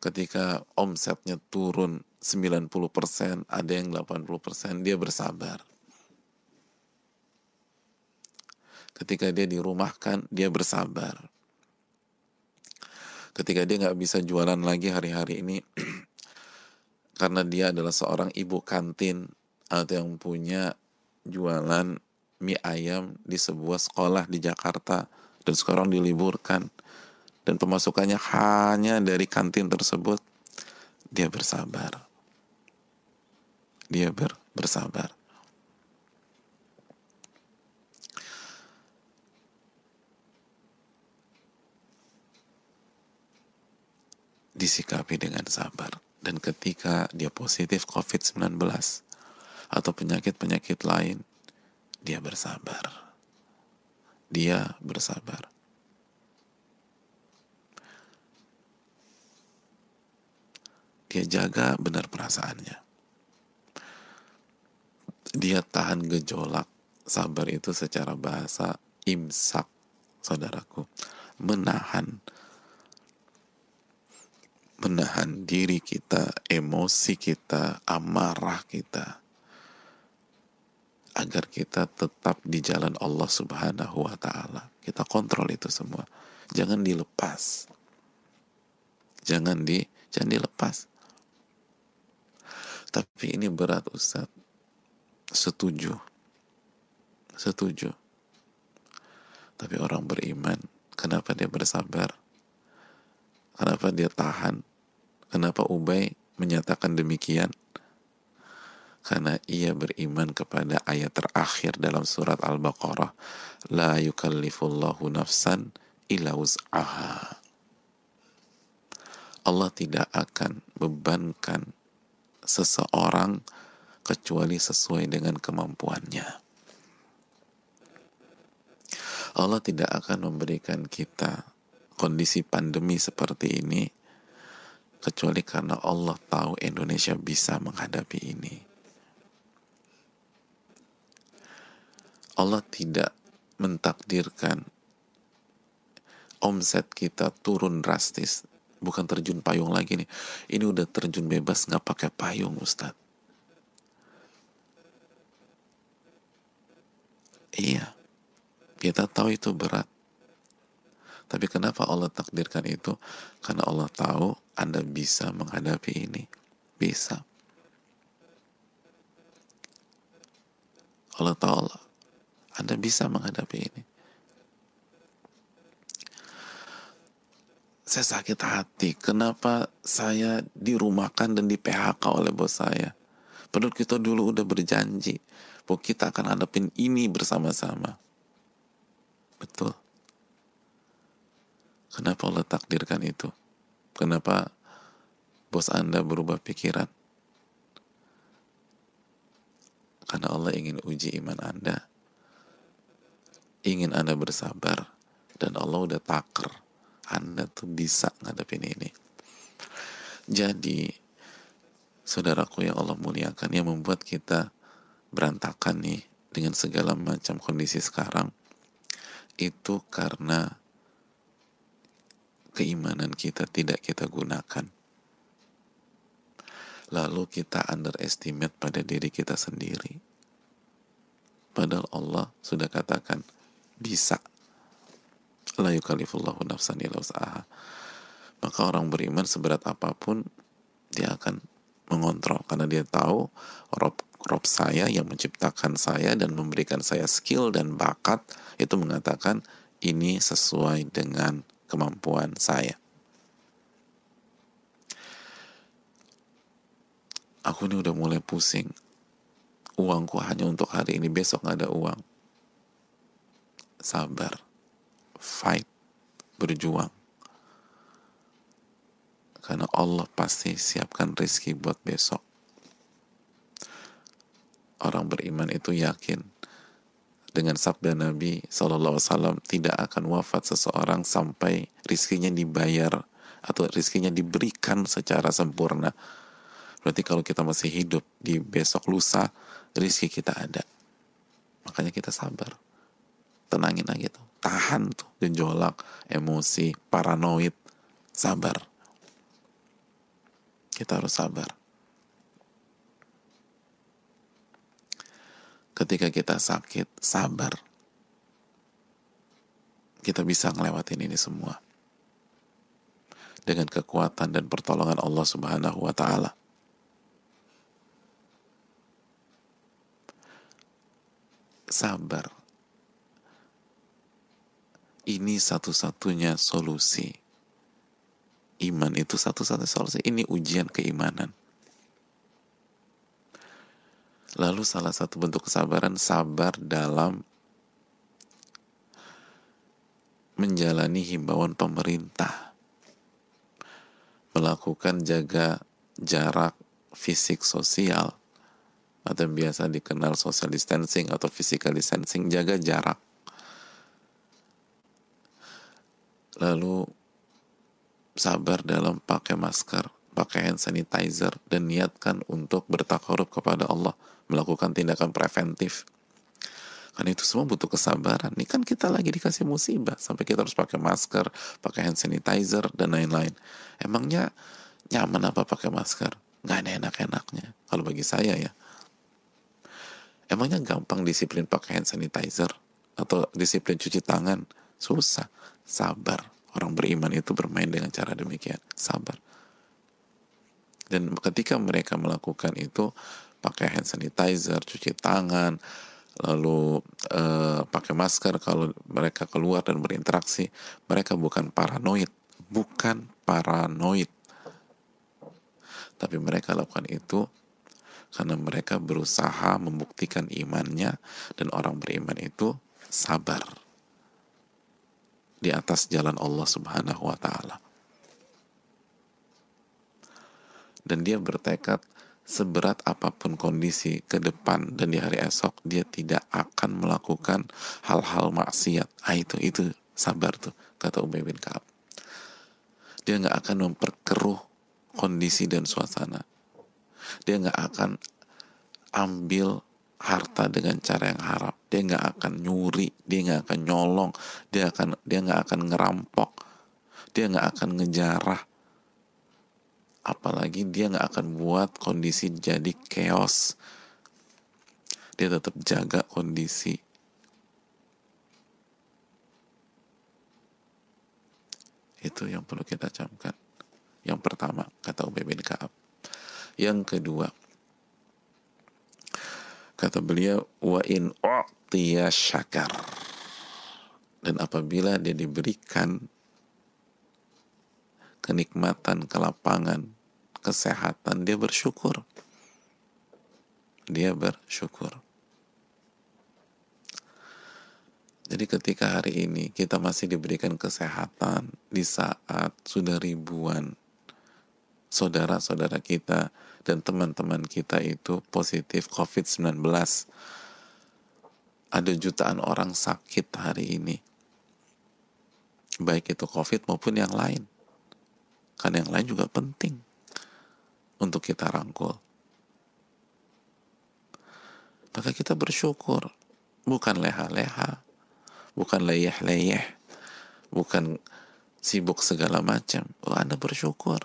Ketika omsetnya turun 90%, ada yang 80%, dia bersabar. Ketika dia dirumahkan, dia bersabar. Ketika dia nggak bisa jualan lagi hari-hari ini, karena dia adalah seorang ibu kantin atau yang punya jualan mie ayam di sebuah sekolah di Jakarta. Dan sekarang diliburkan. Dan pemasukannya hanya dari kantin tersebut. Dia bersabar. Dia ber, bersabar disikapi dengan sabar dan ketika dia positif COVID-19 atau penyakit-penyakit lain, dia bersabar. Dia bersabar. Dia jaga benar perasaannya. Dia tahan gejolak. Sabar itu secara bahasa imsak, saudaraku. Menahan menahan diri kita, emosi kita, amarah kita agar kita tetap di jalan Allah Subhanahu wa taala. Kita kontrol itu semua. Jangan dilepas. Jangan di jangan dilepas. Tapi ini berat Ustaz. Setuju. Setuju. Tapi orang beriman, kenapa dia bersabar? Kenapa dia tahan? Kenapa Ubay menyatakan demikian? Karena ia beriman kepada ayat terakhir dalam surat Al-Baqarah. La yukallifullahu nafsan illa wus'aha. Allah tidak akan bebankan seseorang kecuali sesuai dengan kemampuannya. Allah tidak akan memberikan kita kondisi pandemi seperti ini kecuali karena Allah tahu Indonesia bisa menghadapi ini. Allah tidak mentakdirkan omset kita turun drastis. Bukan terjun payung lagi nih. Ini udah terjun bebas nggak pakai payung Ustadz iya. Kita tahu itu berat tapi kenapa Allah takdirkan itu? Karena Allah tahu Anda bisa menghadapi ini. Bisa. Allah tahu Allah. Anda bisa menghadapi ini. Saya sakit hati. Kenapa saya dirumahkan dan di PHK oleh bos saya? Padahal kita dulu udah berjanji bahwa kita akan hadapin ini bersama-sama. Betul. Kenapa Allah takdirkan itu? Kenapa bos Anda berubah pikiran? Karena Allah ingin uji iman Anda. Ingin Anda bersabar. Dan Allah udah taker. Anda tuh bisa ngadepin ini. Jadi, saudaraku yang Allah muliakan, yang membuat kita berantakan nih dengan segala macam kondisi sekarang, itu karena keimanan kita tidak kita gunakan. Lalu kita underestimate pada diri kita sendiri. Padahal Allah sudah katakan bisa. La yukalifullahu nafsan illa. Maka orang beriman seberat apa pun dia akan mengontrol karena dia tahu Rob Rob saya yang menciptakan saya dan memberikan saya skill dan bakat itu mengatakan ini sesuai dengan kemampuan saya. Aku ini udah mulai pusing. Uangku hanya untuk hari ini, besok gak ada uang. Sabar. Fight. Berjuang. Karena Allah pasti siapkan rezeki buat besok. Orang beriman itu yakin dengan sabda Nabi SAW tidak akan wafat seseorang sampai rizkinya dibayar atau rizkinya diberikan secara sempurna. Berarti kalau kita masih hidup di besok lusa rizki kita ada. Makanya kita sabar. Tenangin aja tuh. Tahan tuh gejolak emosi paranoid. Sabar. Kita harus sabar ketika kita sakit sabar kita bisa ngelewatin ini semua dengan kekuatan dan pertolongan Allah Subhanahu wa taala. Sabar. Ini satu-satunya solusi. Iman itu satu-satunya solusi. Ini ujian keimanan. Lalu salah satu bentuk kesabaran sabar dalam menjalani himbauan pemerintah. Melakukan jaga jarak fisik sosial atau yang biasa dikenal social distancing atau physical distancing jaga jarak. Lalu sabar dalam pakai masker pakai hand sanitizer dan niatkan untuk bertakarub kepada Allah melakukan tindakan preventif karena itu semua butuh kesabaran. Ini kan kita lagi dikasih musibah sampai kita harus pakai masker, pakai hand sanitizer dan lain-lain. Emangnya nyaman apa pakai masker? Gak ada enak-enaknya. Kalau bagi saya ya. Emangnya gampang disiplin pakai hand sanitizer atau disiplin cuci tangan? Susah. Sabar. Orang beriman itu bermain dengan cara demikian. Sabar. Dan ketika mereka melakukan itu pakai hand sanitizer, cuci tangan, lalu uh, pakai masker kalau mereka keluar dan berinteraksi mereka bukan paranoid bukan paranoid tapi mereka lakukan itu karena mereka berusaha membuktikan imannya dan orang beriman itu sabar di atas jalan Allah Subhanahu wa taala. Dan dia bertekad seberat apa pun kondisi ke depan dan di hari esok dia tidak akan melakukan hal-hal maksiat. Ah itu itu sabar tuh kata Ubay bin Kaab. Dia nggak akan memperkeruh kondisi dan suasana. Dia nggak akan ambil harta dengan cara yang haram. Dia nggak akan nyuri, dia nggak akan nyolong, dia akan dia nggak akan ngerampok, dia nggak akan ngejarah, apalagi dia nggak akan buat kondisi jadi chaos. Dia tetap jaga kondisi. Itu yang perlu kita camkan. Yang pertama kata Ubay bin Kaab. Yang kedua kata beliau wa in u'tiya syakar. Dan apabila dia diberikan kenikmatan kelapangan kesehatan, dia bersyukur. Dia bersyukur. Jadi ketika hari ini kita masih diberikan kesehatan di saat sudah ribuan saudara-saudara kita dan teman-teman kita itu positif COVID-19. Ada jutaan orang sakit hari ini. Baik itu COVID maupun yang lain. Karena yang lain juga penting untuk kita rangkul. Maka kita bersyukur, bukan leha-leha, bukan leyeh-leyeh, bukan sibuk segala macam. Oh, Anda bersyukur.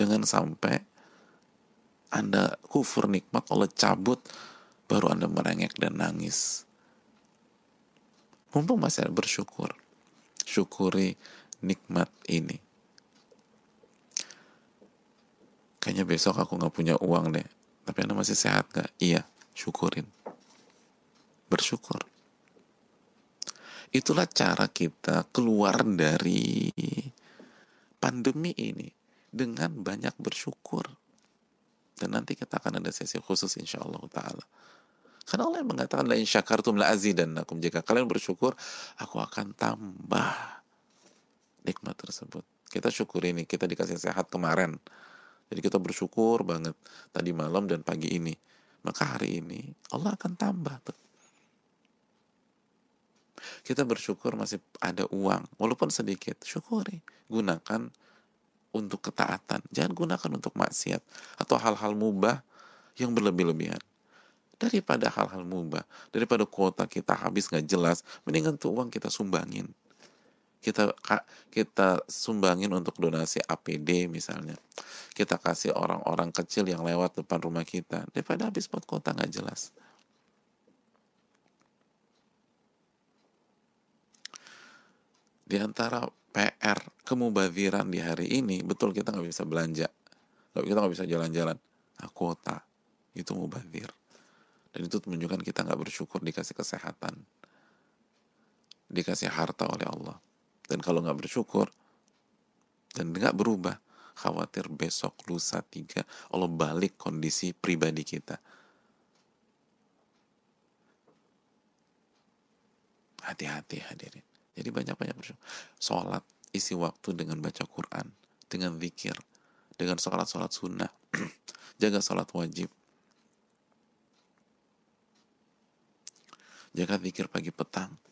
dengan sampai Anda kufur nikmat Allah cabut, baru Anda merengek dan nangis. Mumpung masih bersyukur. Syukuri nikmat ini. Kayaknya besok aku nggak punya uang deh. Tapi anda masih sehat gak? iya syukurin. Bersyukur. Itulah cara kita keluar dari pandemi ini dengan banyak bersyukur. Dan nanti kita akan ada sesi khusus insya Allah ta'ala. Karena Allah yang mengatakan la syakartum la azidannakum. Jika kalian bersyukur aku akan tambah nikmat tersebut. Kita syukur ini kita dikasih sehat kemarin jadi kita bersyukur banget tadi malam dan pagi ini. Maka hari ini Allah akan tambah. Kita bersyukur masih ada uang, walaupun sedikit. Syukuri. Gunakan untuk ketaatan. Jangan gunakan untuk maksiat atau hal-hal mubah yang berlebih-lebihan. Daripada hal-hal mubah, daripada kuota kita habis nggak jelas, mendingan tuh uang kita sumbangin. Kita kita sumbangin untuk donasi APD misalnya. Kita kasih orang-orang kecil yang lewat depan rumah kita. Daripada habis buat kuota nggak jelas. Di antara PR kemubaziran di hari ini, betul kita nggak bisa belanja. Kita nggak bisa jalan-jalan. Nah, kuota itu mubazir dan itu menunjukkan kita nggak bersyukur dikasih kesehatan dikasih harta oleh Allah dan kalau nggak bersyukur dan nggak berubah khawatir besok lusa tiga Allah balik kondisi pribadi kita. Hati-hati hadirin. Jadi banyak-banyak bersyukur. Sholat isi waktu dengan baca Quran dengan zikir dengan sholat-sholat sunnah. Jaga sholat wajib. Jaga zikir pagi petang.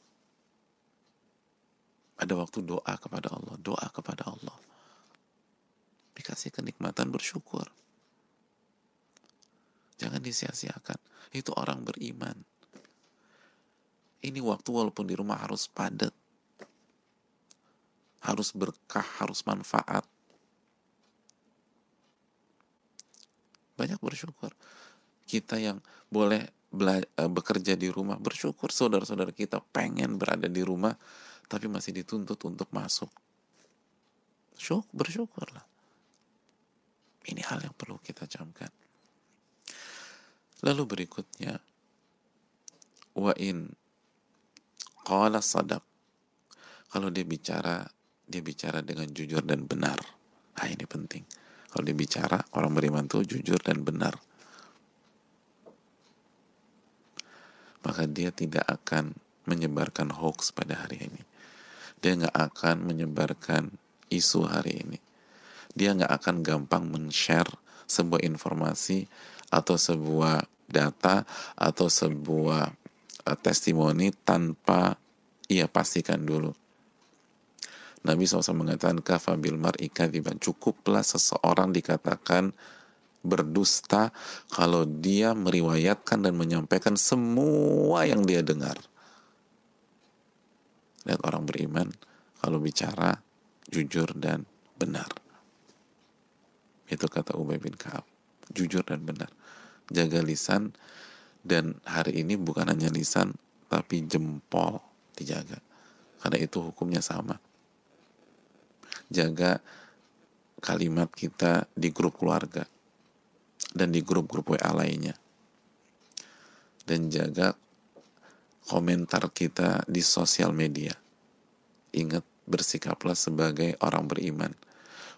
Ada waktu doa kepada Allah, doa kepada Allah. Dikasih kenikmatan bersyukur. Jangan disia-siakan. Itu orang beriman. Ini waktu walaupun di rumah harus padat. Harus berkah, harus manfaat. Banyak bersyukur. Kita yang boleh Eh, bekerja di rumah bersyukur saudara-saudara kita pengen berada di rumah tapi masih dituntut untuk masuk. Syuk bersyukurlah. Ini hal yang perlu kita camkan. Lalu berikutnya wa in qala sadaq. Kalau dia bicara dia bicara dengan jujur dan benar. Nah ini penting. Kalau dia bicara orang beriman tuh jujur dan benar. Maka dia tidak akan menyebarkan hoax pada hari ini. Dia nggak akan menyebarkan isu hari ini. Dia nggak akan gampang men-share sebuah informasi atau sebuah data atau sebuah uh, testimoni tanpa ia pastikan dulu. Nabi SAW mengatakan kafabil mar'i Cukuplah seseorang dikatakan berdusta kalau dia meriwayatkan dan menyampaikan semua yang dia dengar. Lihat orang beriman kalau bicara jujur dan benar. Itu kata Ubay bin Ka'ab. Jujur dan benar. Jaga lisan dan hari ini bukan hanya lisan tapi jempol dijaga. Karena itu hukumnya sama. Jaga kalimat kita di grup keluarga dan di grup-grup WA lainnya. Dan jaga komentar kita di sosial media. Ingat bersikaplah sebagai orang beriman.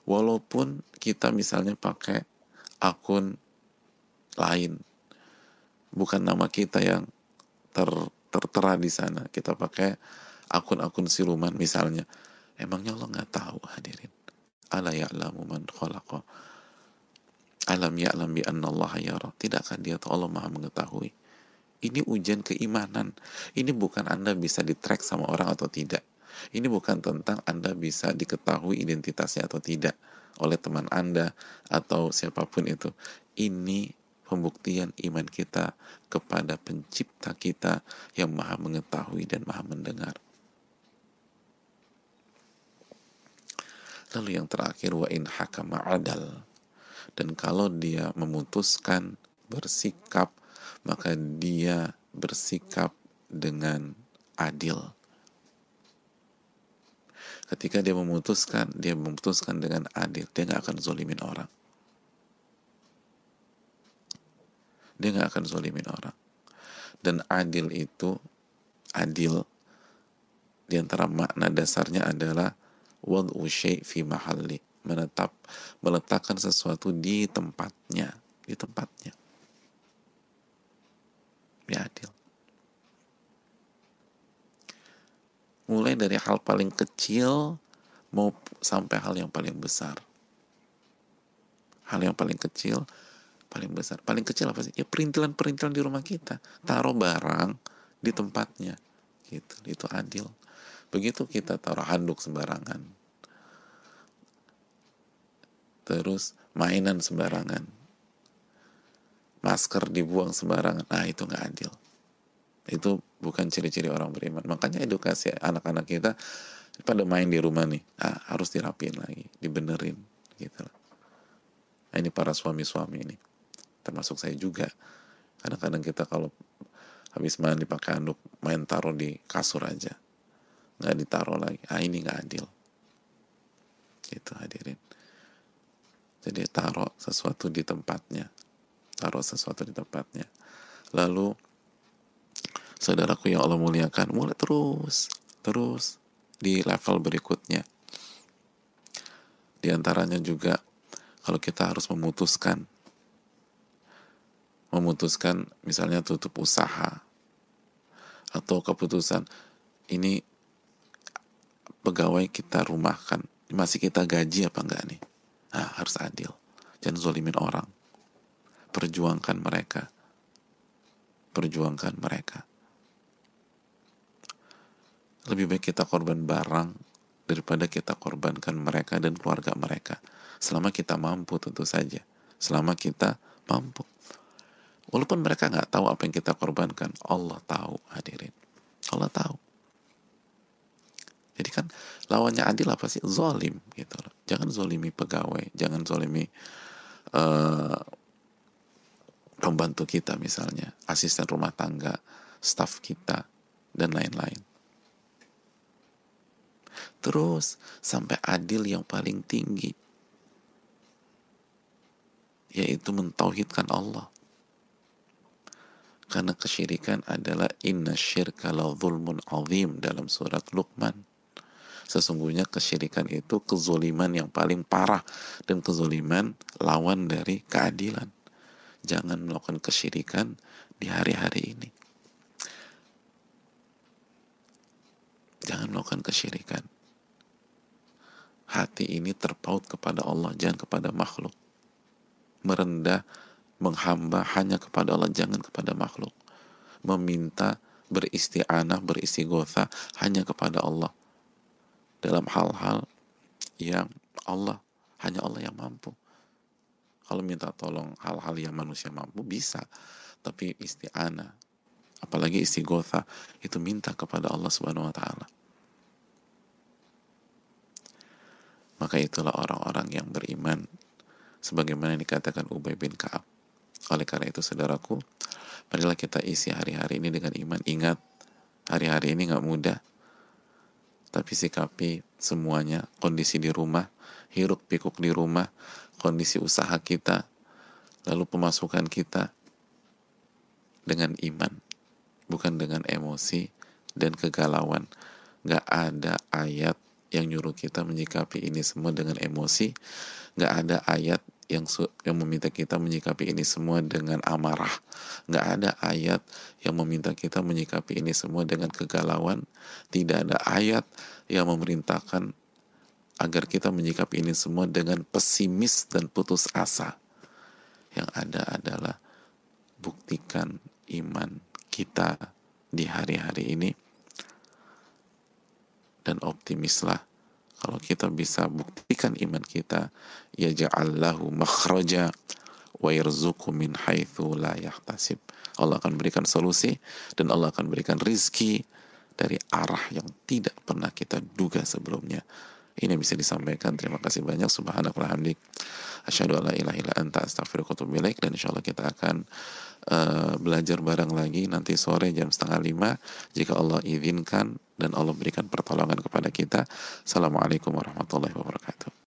Walaupun kita misalnya pakai akun lain, bukan nama kita yang ter, tertera di sana. Kita pakai akun-akun siluman misalnya. Emangnya Allah nggak tahu hadirin. Ala ya'lamu man khalaqa Alam ya'lam bi anna Allah yara. Tidakkah dia tahu Allah maha mengetahui? Ini ujian keimanan. Ini bukan Anda bisa di-track sama orang atau tidak. Ini bukan tentang Anda bisa diketahui identitasnya atau tidak oleh teman Anda atau siapa pun itu. Ini pembuktian iman kita kepada pencipta kita yang maha mengetahui dan maha mendengar. Lalu yang terakhir wa in hakama adal dan kalau dia memutuskan bersikap maka dia bersikap dengan adil. Ketika dia memutuskan dia memutuskan dengan adil dia nggak akan zolimin orang. Dia nggak akan zolimin orang. Dan adil itu adil di antara makna dasarnya adalah wad'u fi mahalli menetap meletakkan sesuatu di tempatnya di tempatnya ya adil mulai dari hal paling kecil mau sampai hal yang paling besar. Hal yang paling kecil paling besar. Paling kecil apa sih? Ya perintilan perintilan di rumah kita. Taruh barang di tempatnya. Gitu. Itu adil. Begitu kita taruh handuk sembarangan. Terus mainan sembarangan masker dibuang sembarangan. Nah itu nggak adil. Itu bukan ciri-ciri orang beriman. Makanya edukasi anak-anak kita pada main di rumah nih. Nah, harus dirapiin lagi dibenerin gitu nah, ini para suami-suami ini. Termasuk saya juga. Kadang-kadang kita kalau habis mandi pakai handuk main taruh di kasur aja. Nggak ditaruh lagi. Ah ini nggak adil. Gitu hadirin. Jadi taruh sesuatu di tempatnya taruh sesuatu di tempatnya. Lalu saudaraku yang Allah muliakan mulai terus terus di level berikutnya. Di antaranya juga kalau kita harus memutuskan memutuskan misalnya tutup usaha atau keputusan ini pegawai kita rumahkan masih kita gaji apa enggak nih? Nah, harus adil jangan zolimin orang perjuangkan mereka. Perjuangkan mereka. Lebih baik kita korban barang daripada kita korbankan mereka dan keluarga mereka. Selama kita mampu tentu saja. Selama kita mampu. Walaupun mereka nggak tahu apa yang kita korbankan Allah tahu hadirin. Allah tahu. Jadi kan lawannya adil apa sih? Zolim gitu jangan zolimi pegawai jangan zolimi uh, pembantu kita misalnya, asisten rumah tangga, staf kita, dan lain-lain. Terus sampai adil yang paling tinggi, yaitu mentauhidkan Allah. Karena kesyirikan adalah inna syirka la zulmun azim dalam surat Luqman. Sesungguhnya kesyirikan itu kezoliman yang paling parah dan kezoliman lawan dari keadilan jangan melakukan kesyirikan di hari-hari ini. Jangan melakukan kesyirikan. Hati ini terpaut kepada Allah, jangan kepada makhluk. Merendah, menghamba hanya kepada Allah, jangan kepada makhluk. Meminta, beristianah, beristighosa hanya kepada Allah. Dalam hal-hal yang Allah, hanya Allah yang mampu. Kalau minta tolong hal-hal yang manusia mampu bisa, tapi isti'ana, apalagi istighosa itu minta kepada Allah Subhanahu wa taala. Maka itulah orang-orang yang beriman sebagaimana dikatakan Ubay bin Ka'ab. Oleh karena itu saudaraku, marilah kita isi hari-hari ini dengan iman. Ingat, hari-hari ini nggak mudah. Tapi sikapi semuanya, kondisi di rumah, hiruk pikuk di rumah, kondisi usaha kita, lalu pemasukan kita dengan iman, bukan dengan emosi dan kegalauan. Gak ada ayat yang nyuruh kita menyikapi ini semua dengan emosi. Gak ada ayat yang yang meminta kita menyikapi ini semua dengan amarah. Gak ada ayat yang meminta kita menyikapi ini semua dengan kegalauan. Tidak ada ayat yang memerintahkan agar kita menyikapi ini semua dengan pesimis dan putus asa. Yang ada adalah buktikan iman kita di hari-hari ini dan optimislah kalau kita bisa buktikan iman kita ya ja'allahu makhraja wa yarzuqu min haitsu la yahtasib. Allah akan berikan solusi dan Allah akan berikan rizki dari arah yang tidak pernah kita duga sebelumnya. Ini bisa disampaikan. Terima kasih banyak. Subhanallah hamdik. Asyhadu alla ilaha illa anta astaghfiruka dan insyaallah kita akan uh, belajar bareng lagi nanti sore jam setengah lima jika Allah izinkan dan Allah berikan pertolongan kepada kita. Assalamualaikum warahmatullahi wabarakatuh.